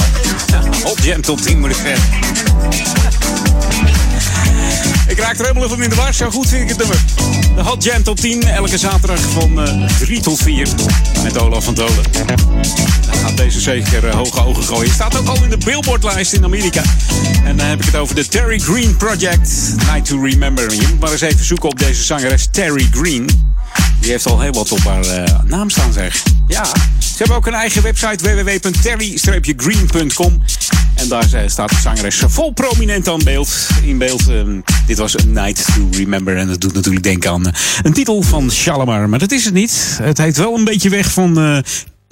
ja, Hot Jam Top 10 moet ik zeggen. Ik raak er helemaal van in de war. Zo goed vind ik het nummer. De Hot Jam Top 10. Elke zaterdag van eh 3 tot 4. Met Olaf van Dolen. Deze zeker eh, hoge ogen gooien. Staat ook al in de Billboard-lijst in Amerika. En dan heb ik het over de Terry Green Project. Night to Remember. Je moet maar eens even zoeken op deze zangeres Terry Green. Die heeft al heel wat op haar eh, naam staan, zeg. Ja, ze hebben ook een eigen website www.terry-green.com. En daar eh, staat de zangeres vol prominent aan beeld. In beeld. ehm, dit was Night to Remember. En dat doet natuurlijk denken aan een titel van Shalimar. Maar dat is het niet. Het heet wel een beetje weg van...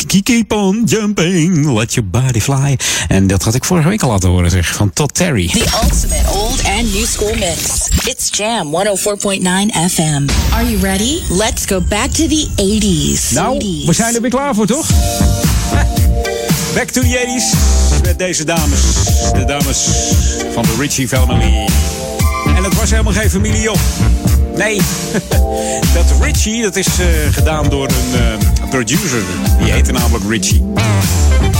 Keep on jumping, let your body fly. En dat had ik vorige week al laten horen, zeg. Van Todd Terry. The ultimate old and new school mix. It's Jam 104.9 FM. Are you ready? Let's go back to the 80s. Nou, we zijn er weer klaar voor, toch? Back to the 80s met deze dames. De dames van de Ritchie Family. En het was helemaal geen familie, joh. Nee, [LAUGHS] dat Ritchie, dat is eh, gedaan door een eh, producer. Die heette namelijk Ritchie.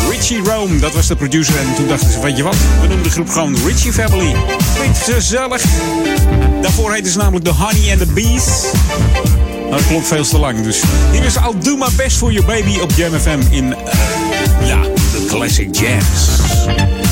Richie Rome, dat was de producer. En toen dachten ze, weet je wat, we noemen de groep gewoon Ritchie Family. Klinkt gezellig. Daarvoor heette ze namelijk de Honey and the Bees. Maar dat klopt veel te lang. Dus hier is I'll Do My Best For Your Baby op Jam FM in, eh, ja, de Classic Jams.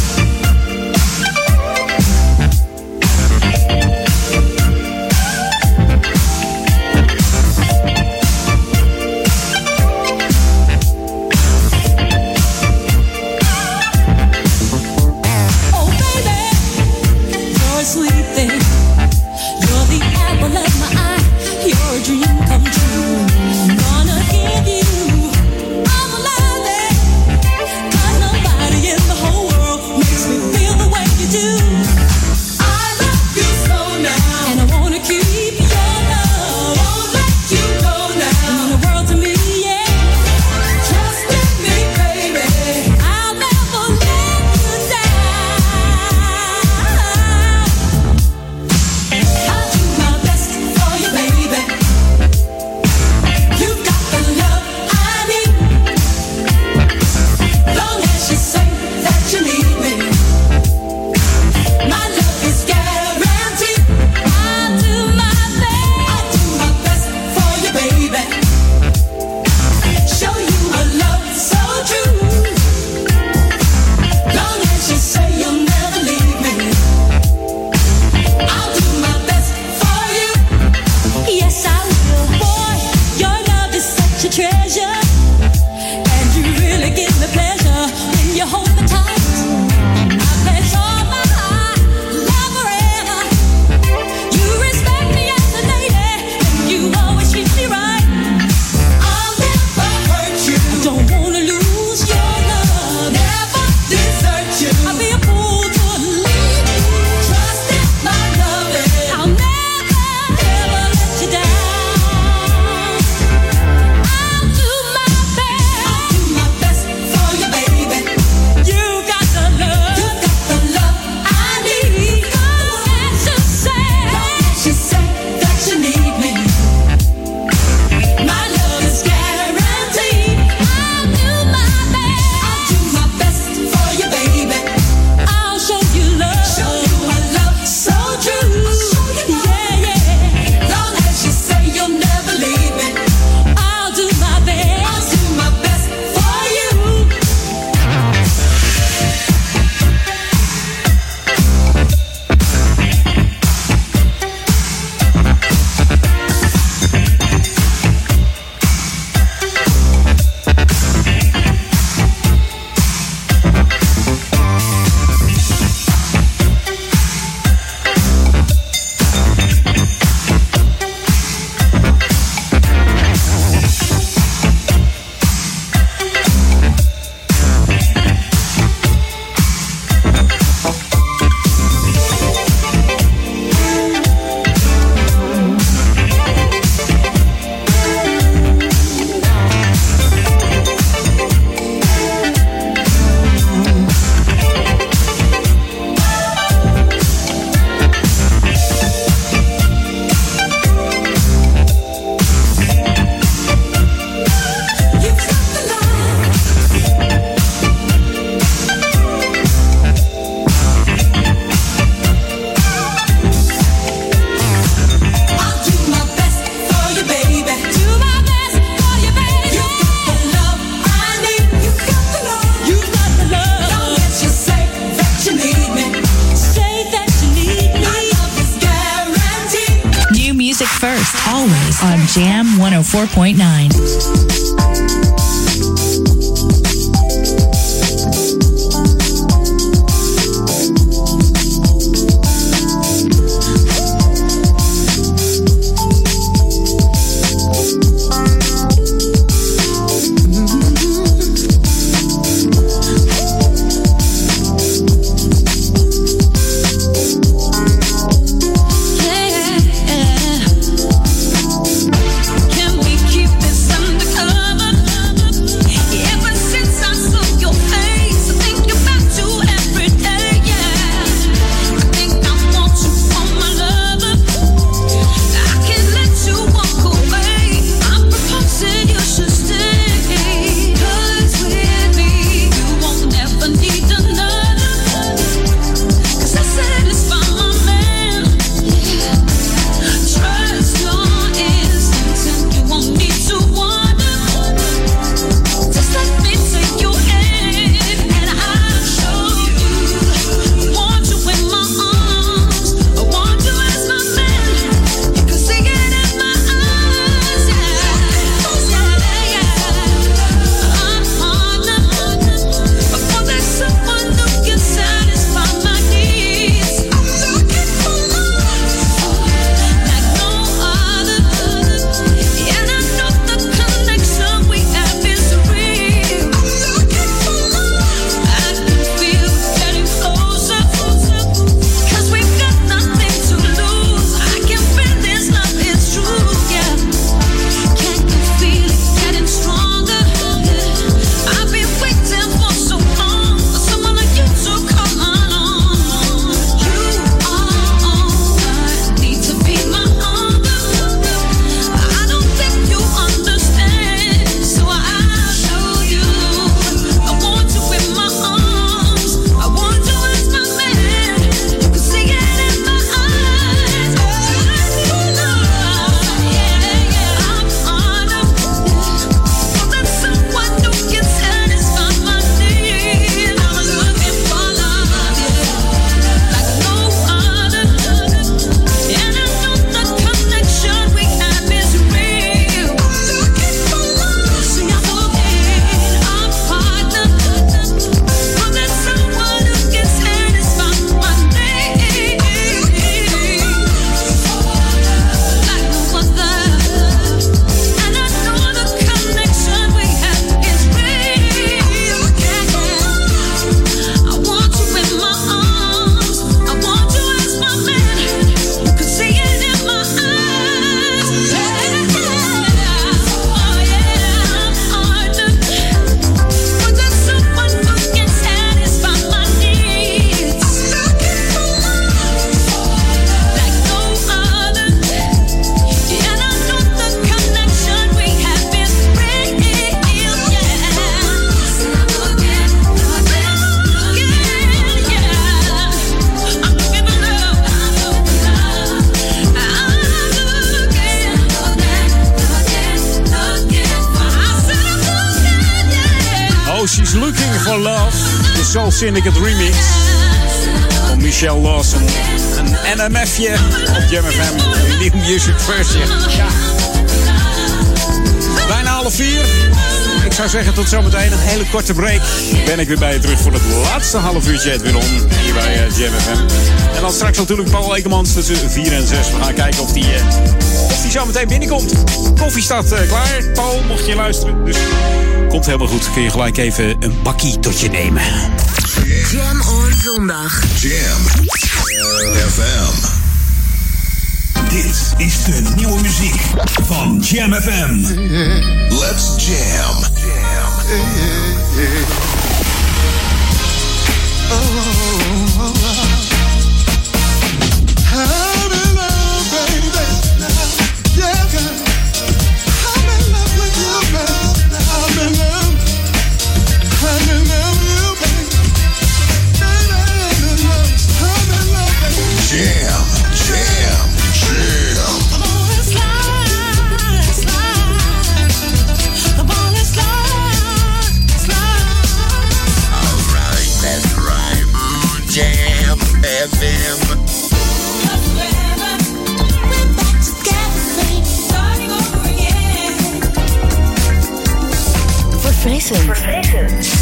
104.9. korte break ben ik weer bij je terug voor het laatste half uurtje het weer om hier bij eh, Jam FM En dan straks natuurlijk Paul Ekemans tussen 4 en 6. We gaan kijken of die, uh, die zo meteen binnenkomt. Koffie staat eh, klaar. Paul, mocht je luisteren. Dus komt helemaal goed. Kun je gelijk even een bakkie tot je nemen. Jam on zondag. Jam FM. Dit is de nieuwe muziek van Jam FM. Let's jam. Oh, oh, oh. oh.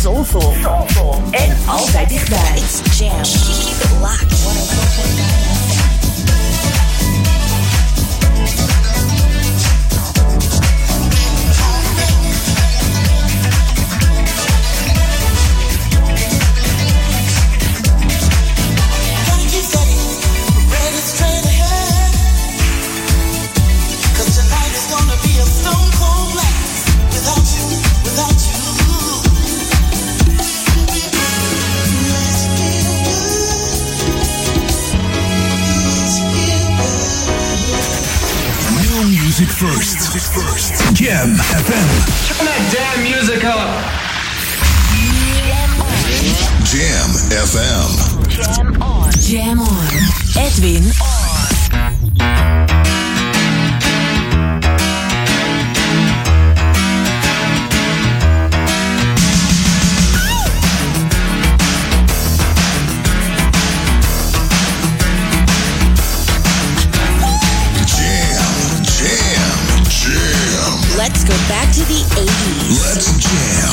Soulful, soulful. En altijd dichtbij. It's jam. FM. FM. Turn that damn music up. Jam FM. Jam on. Jam on. Edwin on. the 80s. Let's jam.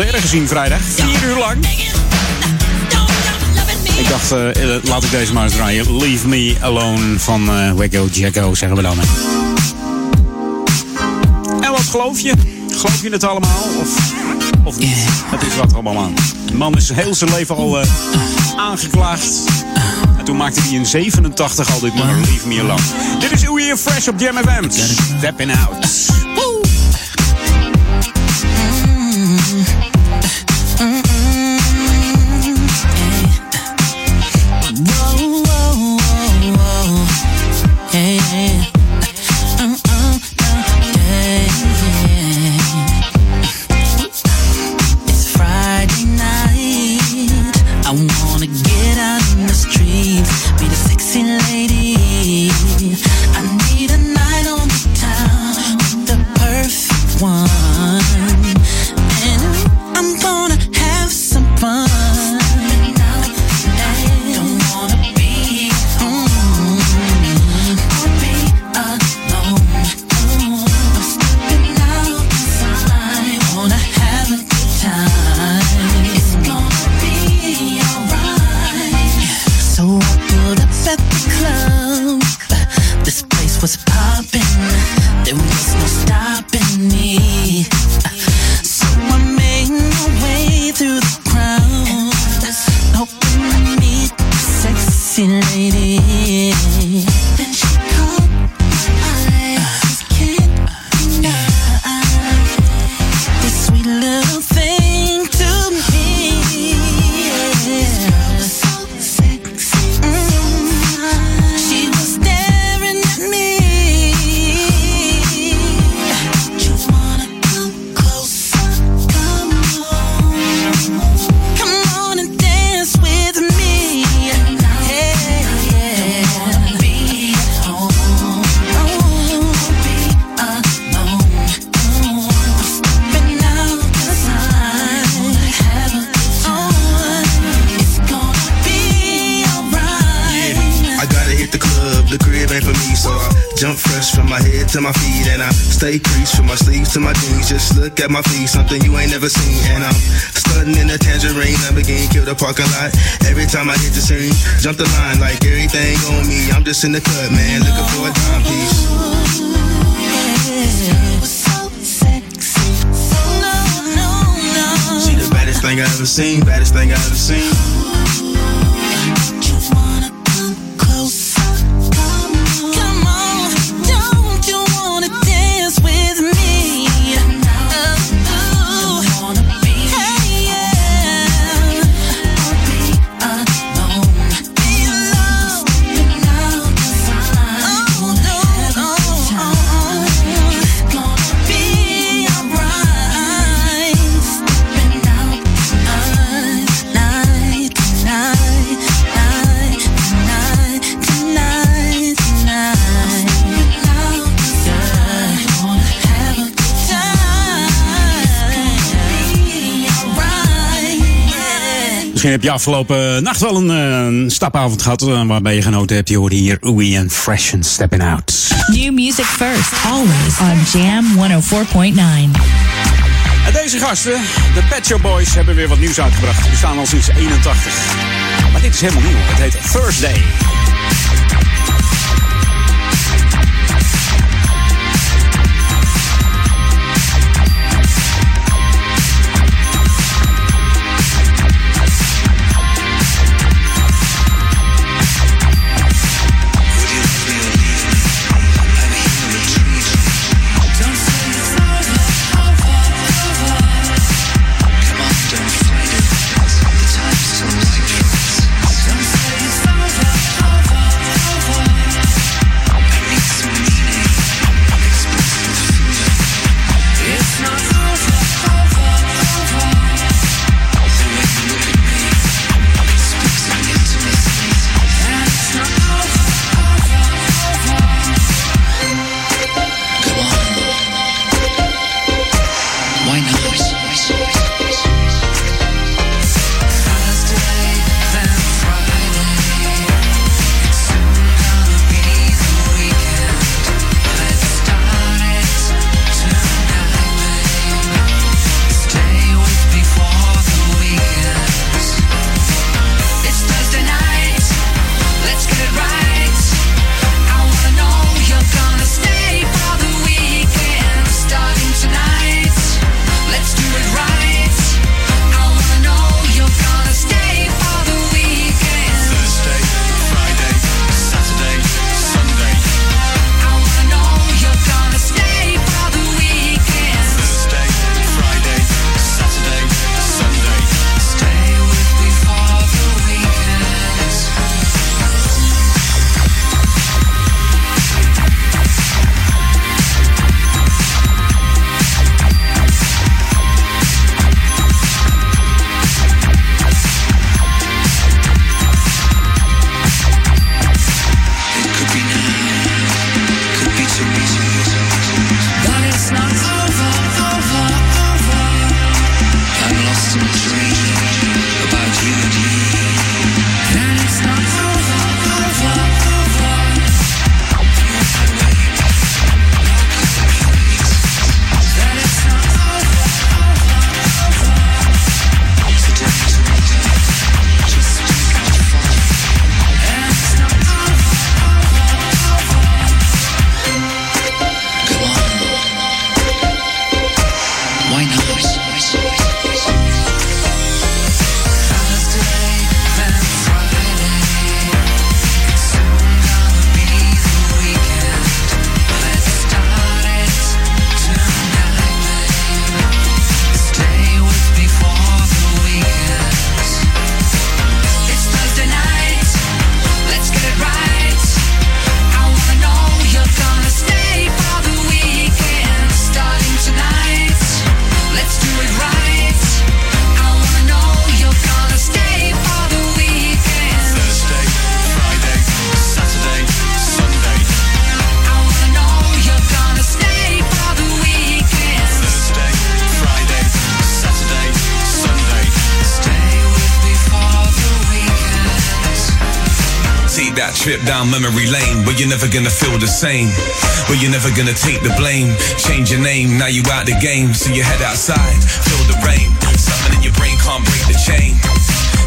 Documentaire gezien vrijdag. Vier uur lang. Ik dacht, eh, eh, laat ik deze maar draaien. Leave Me Alone van eh Wacko Jacko, zeggen we dan. En wat geloof je? Geloof je het allemaal? Of, of niet? Het is wat allemaal aan. De man is heel zijn leven al eh, aangeklaagd. En toen maakte hij in 87 al dit Leave Me Alone. Dit is Oei Fresh op Jam FM. Stepping out. Look at my feet, something you ain't never seen, and I'm stunting in a tangerine Lamborghini, kill the parking lot. Every time I hit the scene, jump the line like everything on me. I'm just in the cut, man, looking for a timepiece. Oh, she the baddest thing I ever seen, baddest thing I ever seen. Misschien heb je afgelopen nacht wel een, eh, een stapavond gehad eh, waarbij je genoten hebt. Je hoorde hier Oei en Fresh and Stepping Out. New music first, always on Jam 104.9. En deze gasten, de Pet Shop Boys, hebben weer wat nieuws uitgebracht. Die staan al sinds 81. Maar dit is helemaal nieuw. Het heet Thursday. Memory lane where you're never gonna feel the same. Where you're never gonna take the blame. Change your name, now you out the game. So you head outside, feel the rain. Something in your brain can't break the chain.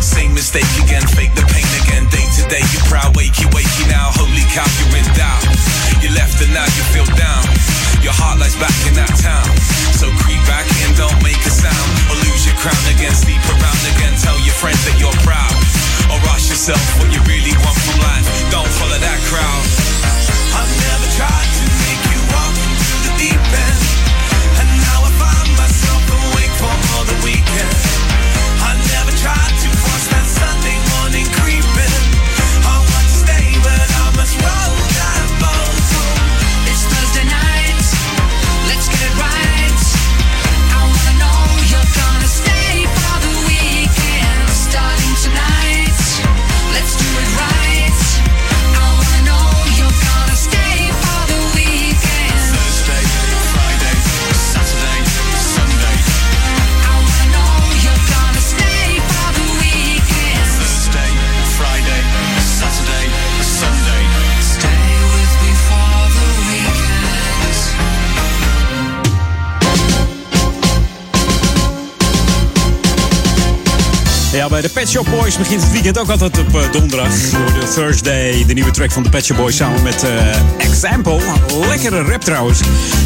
Same mistake again, fake the pain again. Day to day, you're proud, wakey, wakey now. Holy cow, you're in doubt. You left and now you feel down. Your heart lies back in that town. So creep back in, don't make a sound. Or lose your crown again, sleep around again. Tell your friends that you're proud. Or ask yourself what you really want from life. Don't follow that crowd. I've never tried to make you walk into the deep end. Shop Boys begint het weekend ook altijd op eh, donderdag. Door de Thursday, de nieuwe track van de Pet Boys samen met eh, Example. Lekkere rap trouwens.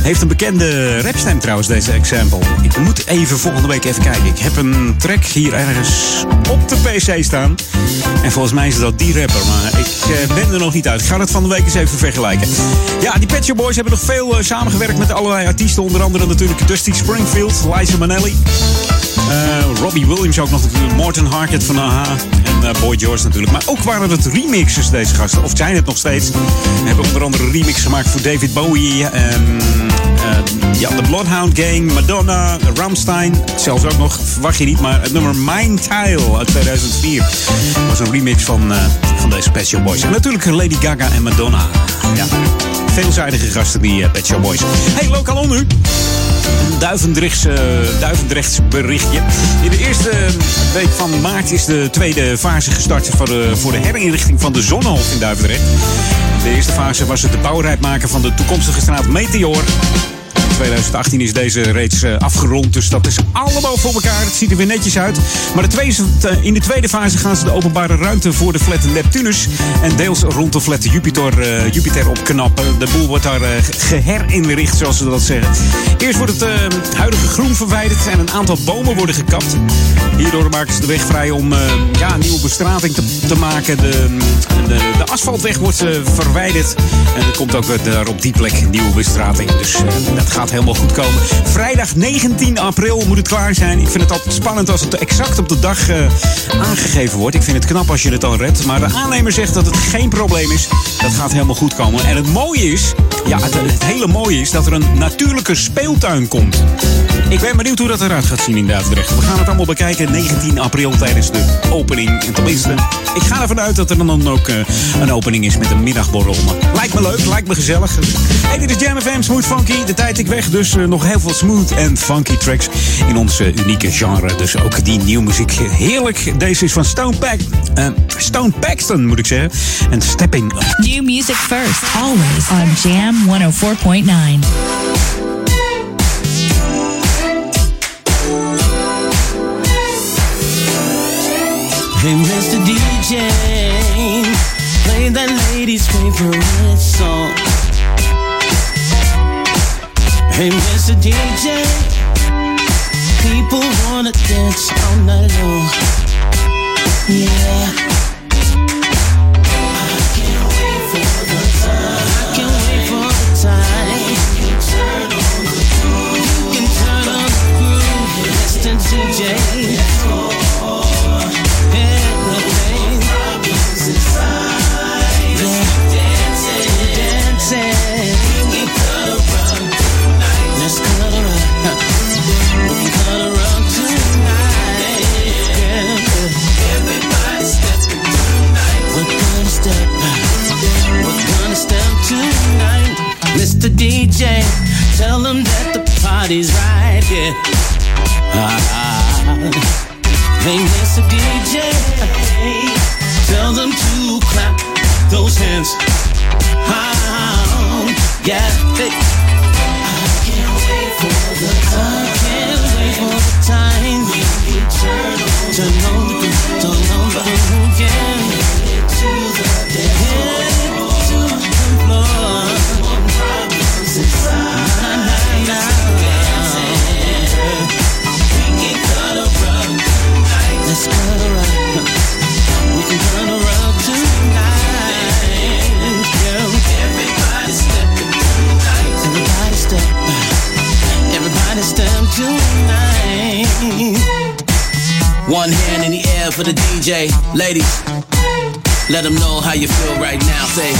Heeft een bekende rapstem trouwens, deze Example. Ik moet even volgende week even kijken. Ik heb een track hier ergens op de PC staan. En volgens mij is dat die rapper, maar ik eh, ben er nog niet uit. Ik ga het van de week eens even vergelijken. Ja, die Pet Boys hebben nog veel samengewerkt met allerlei artiesten. Onder andere natuurlijk Dusty Springfield, Liza Minnelli. Eh, Robbie Williams ook nog natuurlijk. Morton Harkett van AHA. En eh, Boy George natuurlijk. Maar ook waren het remixes deze gasten. Of zijn het nog steeds. Hebben onder andere remix gemaakt voor David Bowie. eh, ja, de Bloodhound Gang. Madonna. Ramstein. Zelfs ook nog, verwacht je niet. Maar het nummer Mind Tile uit 2004. was een remix van, van deze Shop Boys. En natuurlijk Lady Gaga en Madonna. Ja, veelzijdige gasten die eh, Pet Shop Boys. Hey, lokaal nu. Een Duivendrechts, eh, Duivendrechts berichtje. In de eerste week van maart is de tweede fase gestart voor de, voor de herinrichting van de Zonnehof in Duivendrecht. De eerste fase was het de bouwrijp maken van de toekomstige straat Meteor. In 2018 is deze reeds eh, afgerond, dus dat is allemaal voor elkaar. Het ziet er weer netjes uit. Maar de tweede, eh, in de tweede fase gaan ze de openbare ruimte voor de flat Neptunus en deels rond de flat Jupiter, eh, Jupiter opknappen. De boel wordt daar eh, geherinricht, zoals ze dat zeggen. Eerst wordt het huidige groen verwijderd en een aantal bomen worden gekapt. Hierdoor maken ze de weg vrij om ja, een nieuwe bestrating te, te maken. De, de, de asfaltweg wordt verwijderd. En er komt ook weer daar op die plek een nieuwe bestrating. Dus dat gaat helemaal goed komen. Vrijdag 19 april moet het klaar zijn. Ik vind het altijd spannend als het exact op de dag eh, aangegeven wordt. Ik vind het knap als je het dan redt. Maar de aannemer zegt dat het geen probleem is. Dat gaat helemaal goed komen. En het mooie is, ja, het, hele mooie is dat er een natuurlijke speeltuin komt. Ik ben benieuwd hoe dat eruit gaat zien in. We gaan het allemaal bekijken 19 april tijdens de opening. En tenminste, ik ga ervan uit dat er dan ook eh, een opening is met een middagborrel. Lijkt me leuk, lijkt me gezellig. Hey, dit is Jam FM Smooth Funky. De tijd, ik weet onderweg. Dus eh, nog heel veel smooth en funky tracks in ons unieke genre. Dus ook die nieuwe muziek. Heerlijk. Deze is van Stone, Pack, eh, Stone Paxton, moet ik zeggen. En Stepping. New music first, always on Jam 104.9. Hey, Mr. DJ, play that lady's favorite song. Hey, Mr. DJ, people wanna dance all night long. Yeah. I tell them that the party's right here. Ah, Hey, Mr. DJ, tell them to clap those hands. Ah, yeah. I can't wait for the time. I can't wait for the time. Turn on, the turn on the groove, yeah. To the floor. To the floor. One hand in the air for the DJ. Ladies, let them know how you feel right now. Say,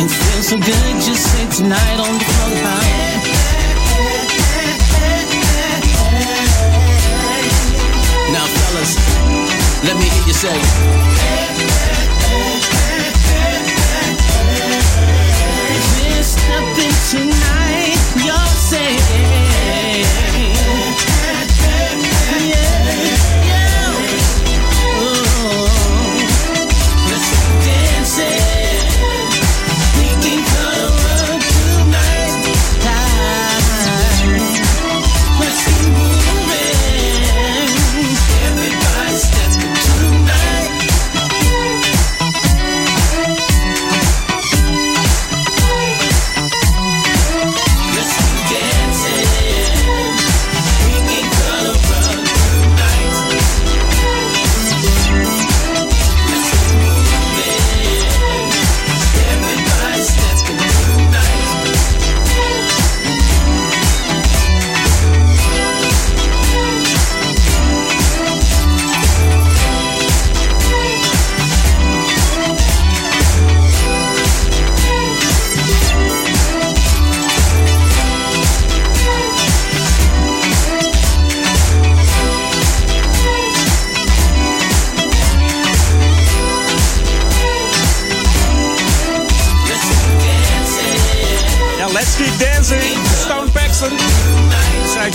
it feels so good just say tonight on the floor. Now, fellas, let me hear you say. We're stepping tonight, you're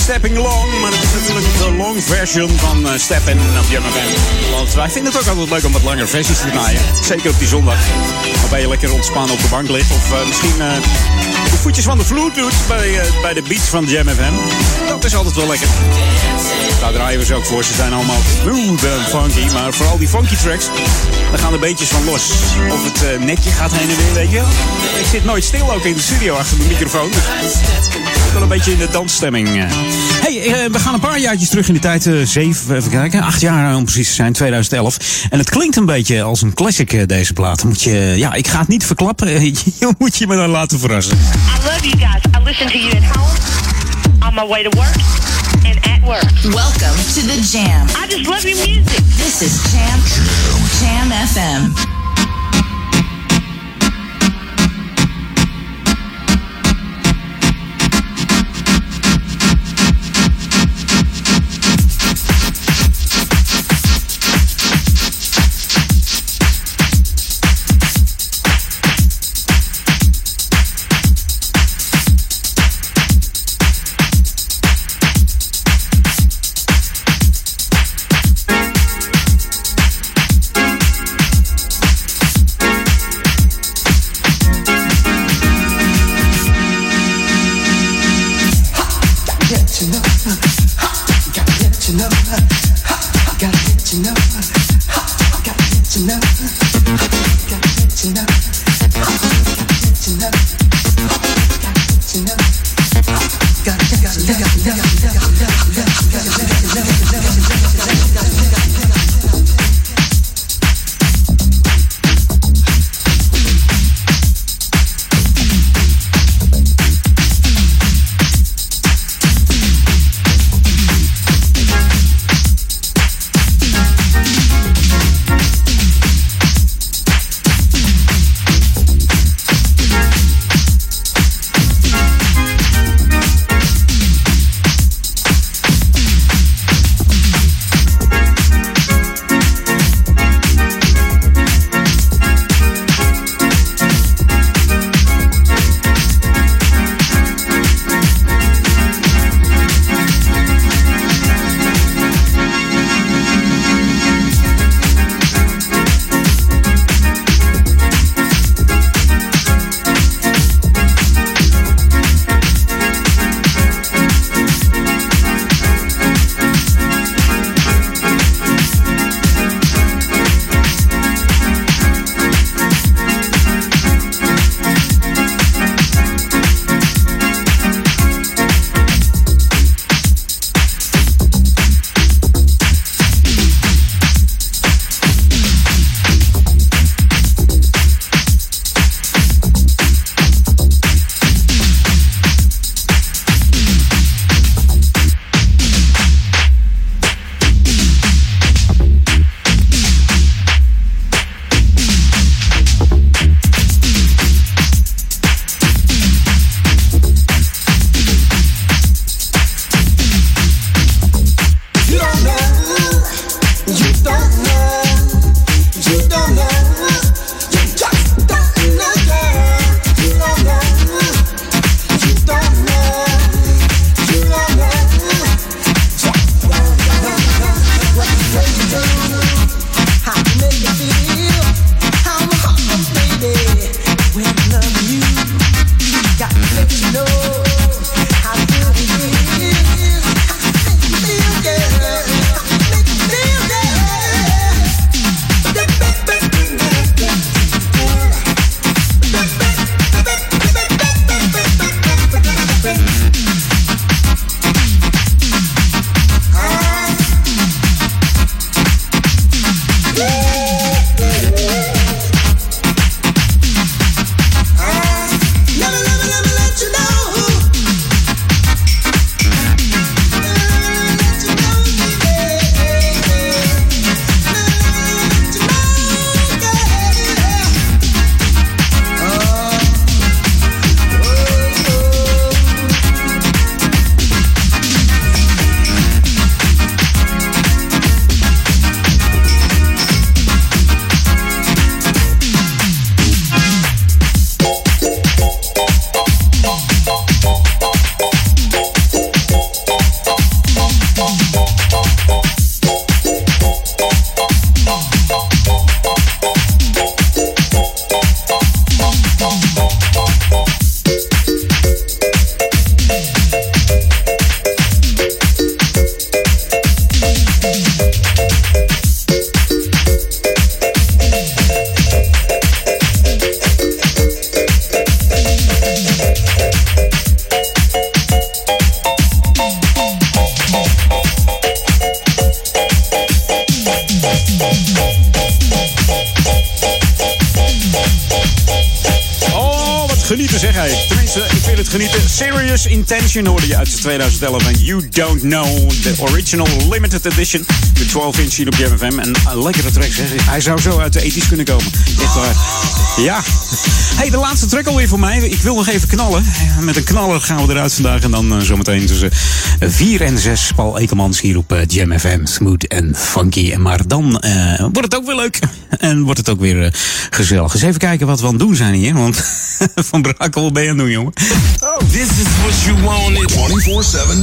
Stepping Long, maar het is natuurlijk de long version van eh, Steppin' op. Want wij vinden het ook altijd leuk om wat langere versies te draaien. Zeker op die zondag. Waarbij je lekker ontspannen op de bank ligt. Of eh, misschien eh, de voetjes van de vloer doet bij, bij de beats van Jam FM. Dat is altijd wel lekker. Daar draaien we ze ook voor. Ze zijn allemaal smooth en funky. Maar vooral die funky tracks, daar gaan de beetjes van los. Of het netje gaat heen en weer, weet je wel. Ik zit nooit stil ook in de studio achter de microfoon. Dus wel een beetje in de dansstemming. eh. hey, eh, we gaan een paar jaartjes terug in de tijd. eh, zeven, even kijken. Acht jaar om precies te zijn, 2011. En het klinkt een beetje als een classic, eh, deze plaat. Moet je, ja, ik ga het niet verklappen. [LAUGHS] je moet je me dan laten verrassen. I love you guys. I listen to you at home, on my way to work, and at work. Welcome to the Jam. I just love your music. This is Jam Jam FM. enough. Got enough. Got enough. Intention hoorde je uit 2011 en You Don't Know. De original limited edition. De 12 inch hier op Jam FM. En een lekkere track. Hij zou zo uit de 80's kunnen komen. Echt waar. Ja. Hey, de laatste track alweer voor mij. Ik wil nog even knallen. Met een knaller gaan we eruit vandaag. En dan eh, zometeen tussen 4 en 6 Paul Ekemans hier op eh, Jam FM. Smooth en funky. En Maar dan eh, wordt het ook weer leuk. [LAUGHS] En wordt het ook weer eh, gezellig. Eens even kijken wat we aan het doen zijn hier. Want [LAUGHS] Van Brakel ben je aan het doen, jongen. Oh, this is what you wanted. 24-7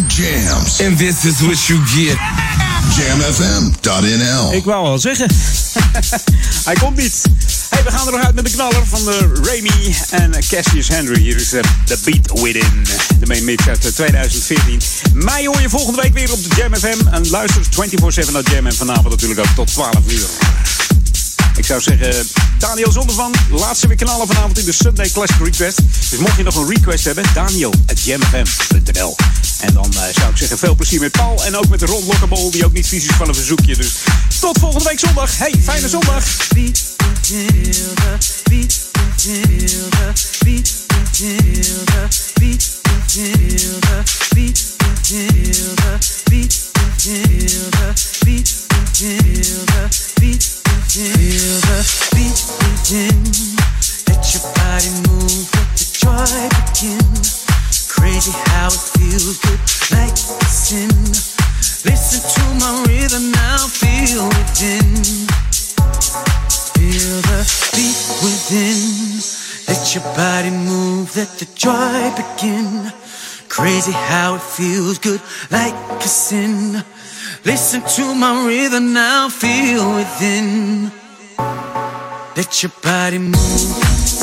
jams. And this is what you get. Jamfm.nl Ik wou wel zeggen. [LAUGHS] Hij komt niet. We gaan er nog uit met de knaller van de Remy en Cassius Henry. Hier is eh, The Beat Within. De main mix uit eh, 2014. Mij hoor je volgende week weer op de Jam FM. En luister 24-7 naar Jam en vanavond natuurlijk ook tot 12 uur. Ik zou zeggen, Daniel Zondervan, laatste weer knallen vanavond in de Sunday Classic Request. Dus mocht je nog een request hebben, Daniel at. En dan eh, zou ik zeggen, veel plezier met Paul en ook met Ron Lokkebol, die ook niet vies is van een verzoekje. Dus tot volgende week zondag. Hey, fijne zondag. Feel the beat. Feel the beat within. Let your body move, let the joy begin. Crazy how it feels good, like a sin. Listen to my rhythm now, feel within. Let your body move.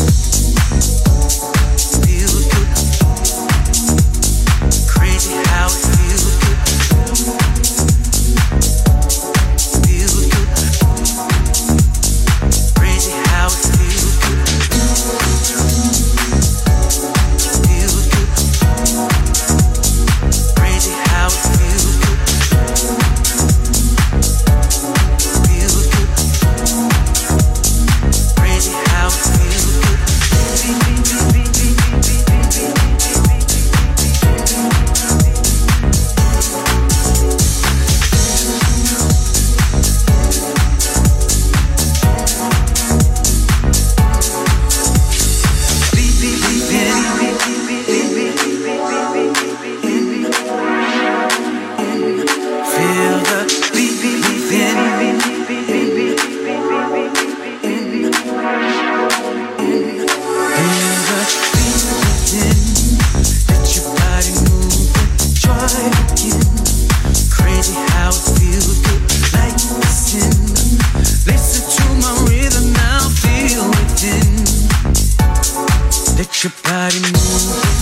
Your body move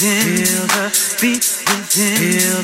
beat feel the beat feel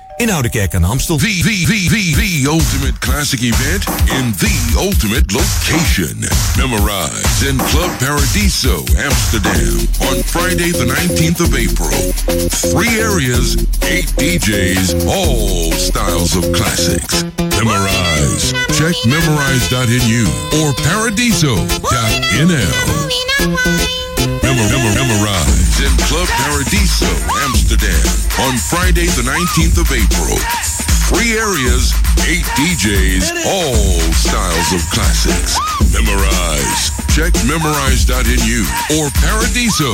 in Oudekerk aan de Amstel. The, the, the, the, the ultimate classic event in the ultimate location. Memorize in Club Paradiso, Amsterdam on Friday the 19th of April. Three areas, eight DJs, all styles of classics. Memorize. Check memorize.nu or paradiso.nl. Memor- memor- memorize in Club Paradiso, Amsterdam on Friday the 19th of April. Three areas, eight DJs, all styles of classics. Memorize. Check memorize.nu or paradiso.nl.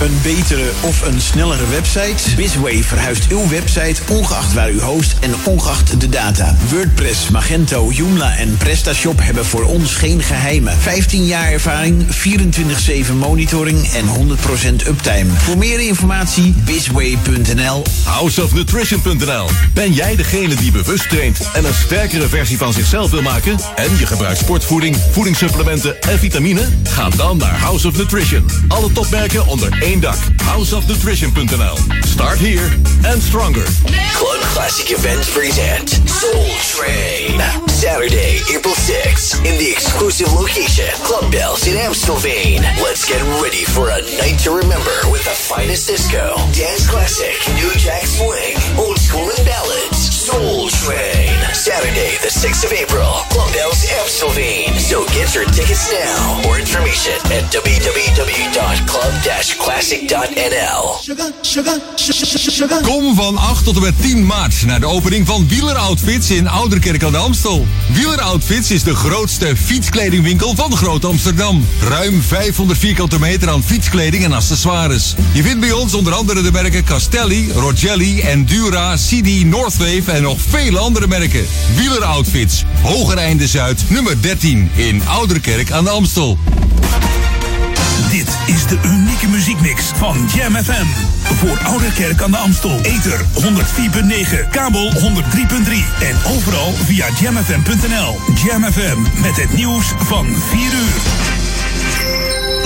Een betere of een snellere website? Bisway verhuist uw website ongeacht waar u host en ongeacht de data. WordPress, Magento, Joomla en PrestaShop hebben voor ons geen geheimen. 15 jaar ervaring, 24-7 monitoring en 100% uptime. Voor meer informatie bisway.nl Ben jij degene die bewust traint en een sterkere versie van zichzelf wil maken? En je gebruikt sportvoeding, voedingssupplementen en vitamine? Ga dan naar House of Nutrition. Alle topmerken onder één dak. Houseofnutrition.nl Start here and stronger. Club Classic Events present Soul Train. Saturday, April 6th, in the exclusive location, Club Bells in Amstelveen. Let's get ready for a night to remember with the finest disco, dance classic, new jack swing, Old school and ballads. Soul Train. Amstelveen. So get your tickets now. More information at www.club-classic.nl. Kom van 8 tot en met 10 maart naar de opening van Wieler Outfits in Ouderkerk aan de Amstel. Wieler Outfits is de grootste fietskledingwinkel van Groot Amsterdam. Ruim 500 vierkante meter aan fietskleding en accessoires. Je vindt bij ons onder andere de merken Castelli, Rogelli, Endura, CD, Northwave en nog vele andere merken. Wieler Outfits, Hoger Einde Zuid, nummer 13 in Ouderkerk aan de Amstel. Dit is de unieke muziekmix van Jam FM. Voor Ouderkerk aan de Amstel. Ether 104.9, kabel 103.3 en overal via jamfm.nl. Jam FM met het nieuws van 4 uur.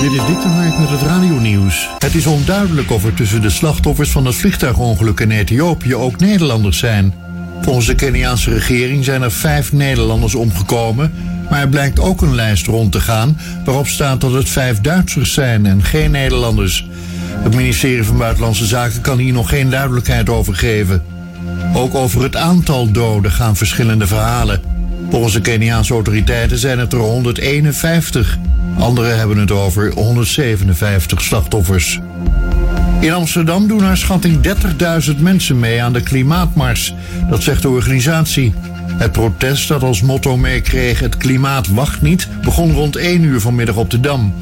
Dit is Dick de Hark met het radionieuws. Het is onduidelijk of er tussen de slachtoffers van het vliegtuigongeluk in Ethiopië ook Nederlanders zijn. Volgens de Keniaanse regering zijn er vijf Nederlanders omgekomen, maar er blijkt ook een lijst rond te gaan waarop staat dat het vijf Duitsers zijn en geen Nederlanders. Het ministerie van Buitenlandse Zaken kan hier nog geen duidelijkheid over geven. Ook over het aantal doden gaan verschillende verhalen. Volgens de Keniaanse autoriteiten zijn het er 151. Anderen hebben het over 157 slachtoffers. In Amsterdam doen naar schatting 30.000 mensen mee aan de klimaatmars. Dat zegt de organisatie. Het protest dat als motto meekreeg het klimaat wacht niet... begon rond 1 uur vanmiddag op de Dam.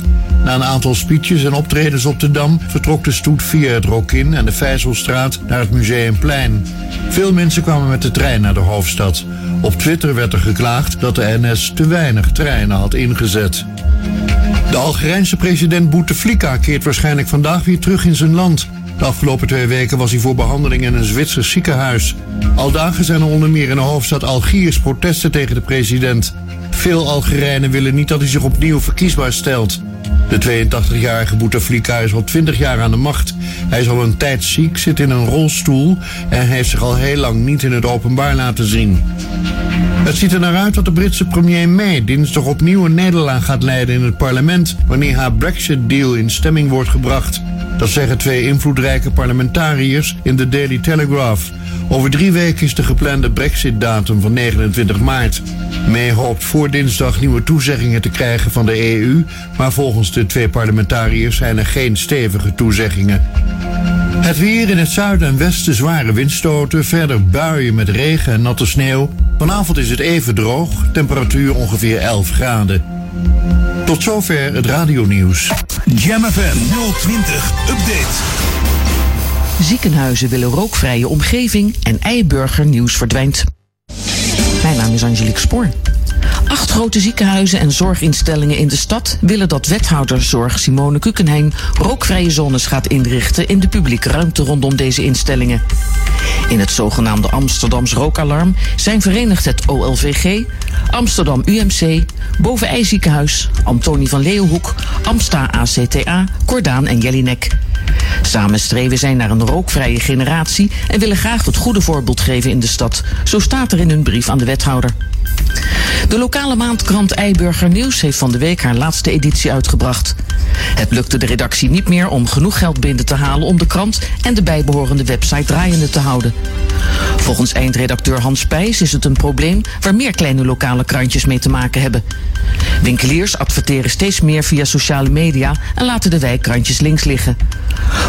Na een aantal speeches en optredens op de Dam... vertrok de stoet via het Rokin en de Vijzelstraat naar het Museumplein. Veel mensen kwamen met de trein naar de hoofdstad. Op Twitter werd er geklaagd dat de NS te weinig treinen had ingezet. De Algerijnse president Bouteflika keert waarschijnlijk vandaag weer terug in zijn land. De afgelopen twee weken was hij voor behandeling in een Zwitsers ziekenhuis. Al dagen zijn er onder meer in de hoofdstad Algiers protesten tegen de president. Veel Algerijnen willen niet dat hij zich opnieuw verkiesbaar stelt. De 82-jarige Bouteflika is al 20 jaar aan de macht. Hij is al een tijd ziek, zit in een rolstoel en heeft zich al heel lang niet in het openbaar laten zien. Het ziet er naar uit dat de Britse premier May dinsdag opnieuw een nederlaag gaat leiden in het parlement wanneer haar Brexit-deal in stemming wordt gebracht. Dat zeggen twee invloedrijke parlementariërs in de Daily Telegraph. Over drie weken is de geplande Brexit-datum van 29 maart. May hoopt voor dinsdag nieuwe toezeggingen te krijgen van de EU, maar volgens de twee parlementariërs zijn er geen stevige toezeggingen. Het weer in het zuiden en westen zware windstoten, verder buien met regen en natte sneeuw. Vanavond is het even droog, temperatuur ongeveer 11 graden. Tot zover het radionieuws. Jam FM 020 Update. Ziekenhuizen willen rookvrije omgeving en Eiburger nieuws verdwijnt. Mijn naam is Angelique Spoor. Acht grote ziekenhuizen en zorginstellingen in de stad willen dat wethouder zorg Simone Kukenheim rookvrije zones gaat inrichten in de publieke ruimte rondom deze instellingen. In het zogenaamde Amsterdams rookalarm zijn verenigd het OLVG, Amsterdam UMC, Bovenij Ziekenhuis, Antonie van Leeuwhoek, Amsta ACTA, Cordaan en Jellinek. Samen streven zij naar een rookvrije generatie en willen graag het goede voorbeeld geven in de stad. Zo staat er in hun brief aan de wethouder. De lokale maandkrant Eiburger Nieuws heeft van de week haar laatste editie uitgebracht. Het lukte de redactie niet meer om genoeg geld binnen te halen om de krant en de bijbehorende website draaiende te houden. Volgens eindredacteur Hans Pijs is het een probleem waar meer kleine lokale krantjes mee te maken hebben. Winkeliers adverteren steeds meer via sociale media en laten de wijkkrantjes links liggen.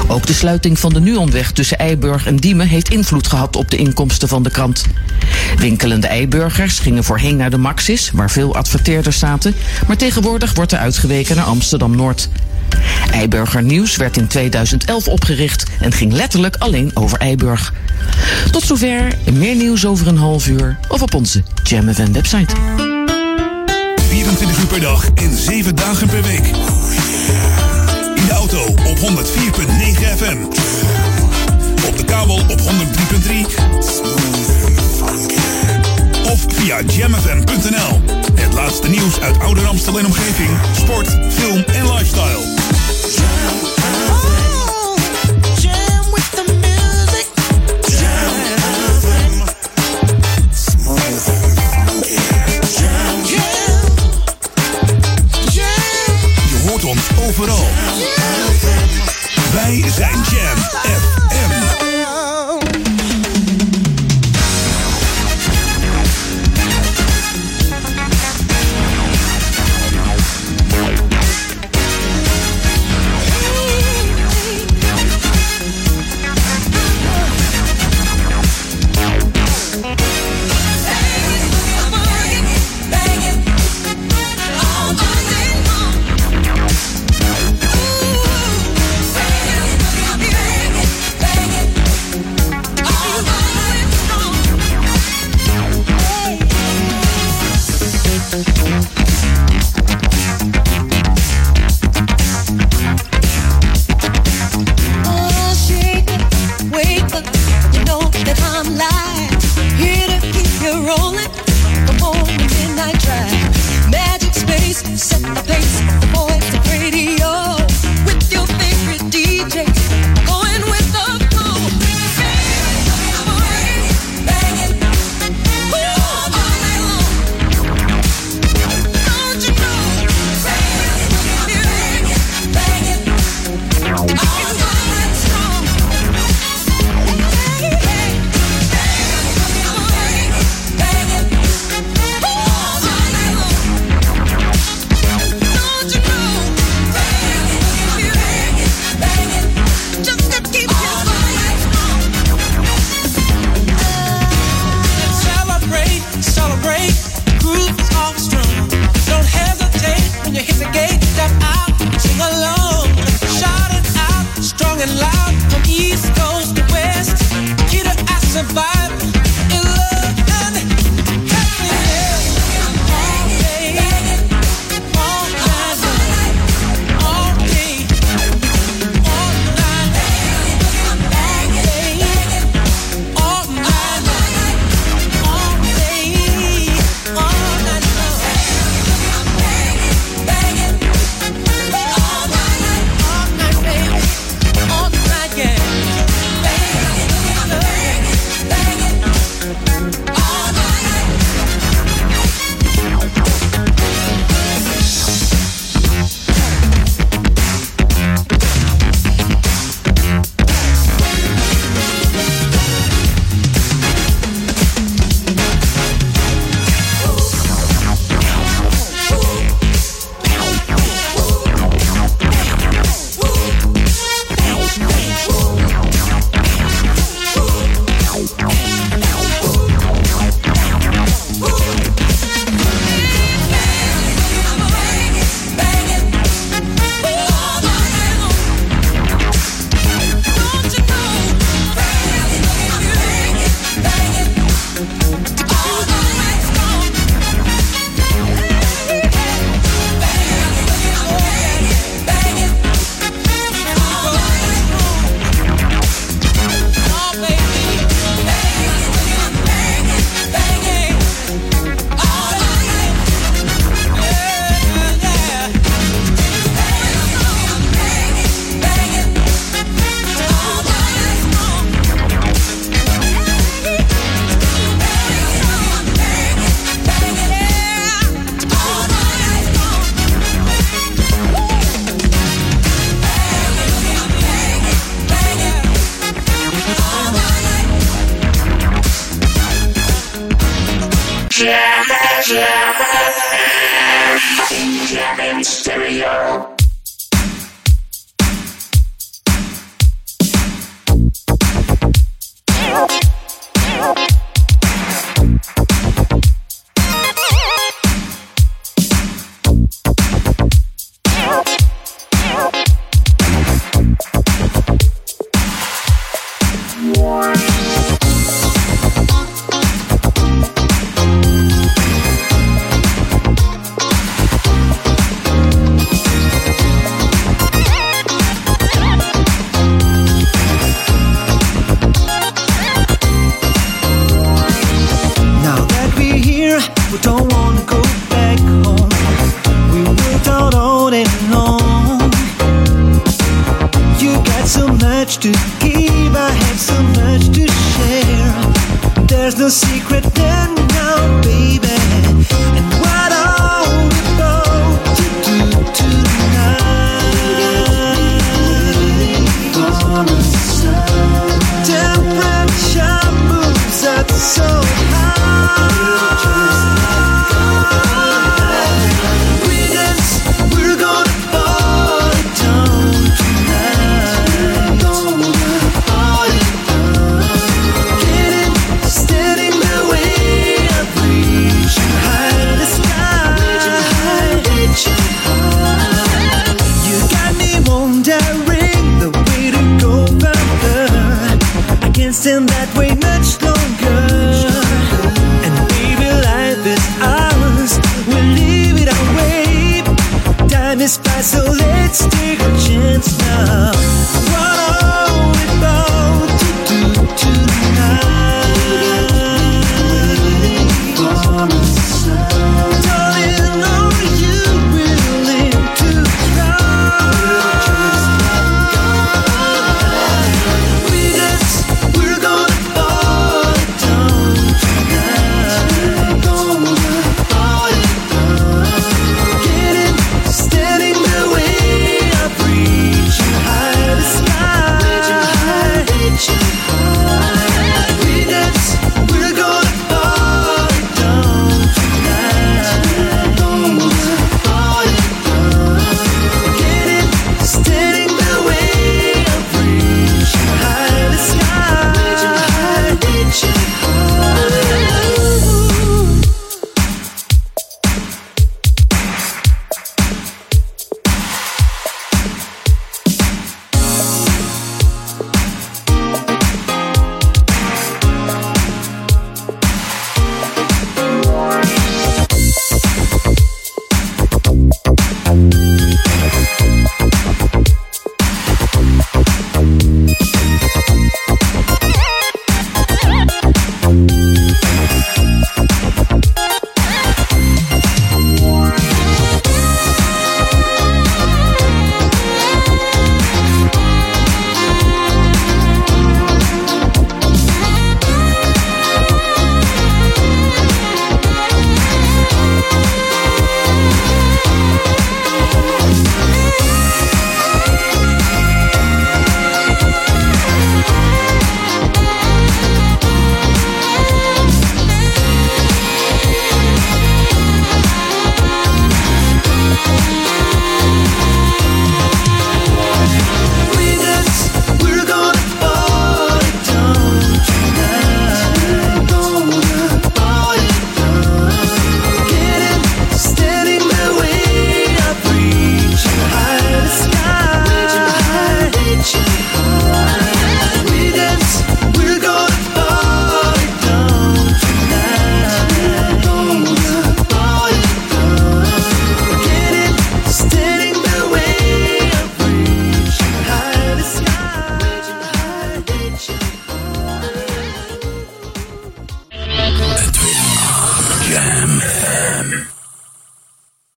Ook de sluiting van de Nuonweg tussen Eiburg en Diemen heeft invloed gehad op de inkomsten van de krant. Winkelende Eiburgers gingen voorheen naar de Maxis, waar veel adverteerders zaten, maar tegenwoordig wordt er uitgeweken naar Amsterdam-Noord. Eiburger Nieuws werd in 2011 opgericht en ging letterlijk alleen over Eiburg. Tot zover, meer nieuws over een half uur of op onze Jam FM website. 24 uur per dag en 7 dagen per week. In de auto op 104.9 FM. Op de kabel op 103.3. Of via jamfm.nl. Het laatste nieuws uit Ouder Amstel en omgeving. Sport, film en lifestyle.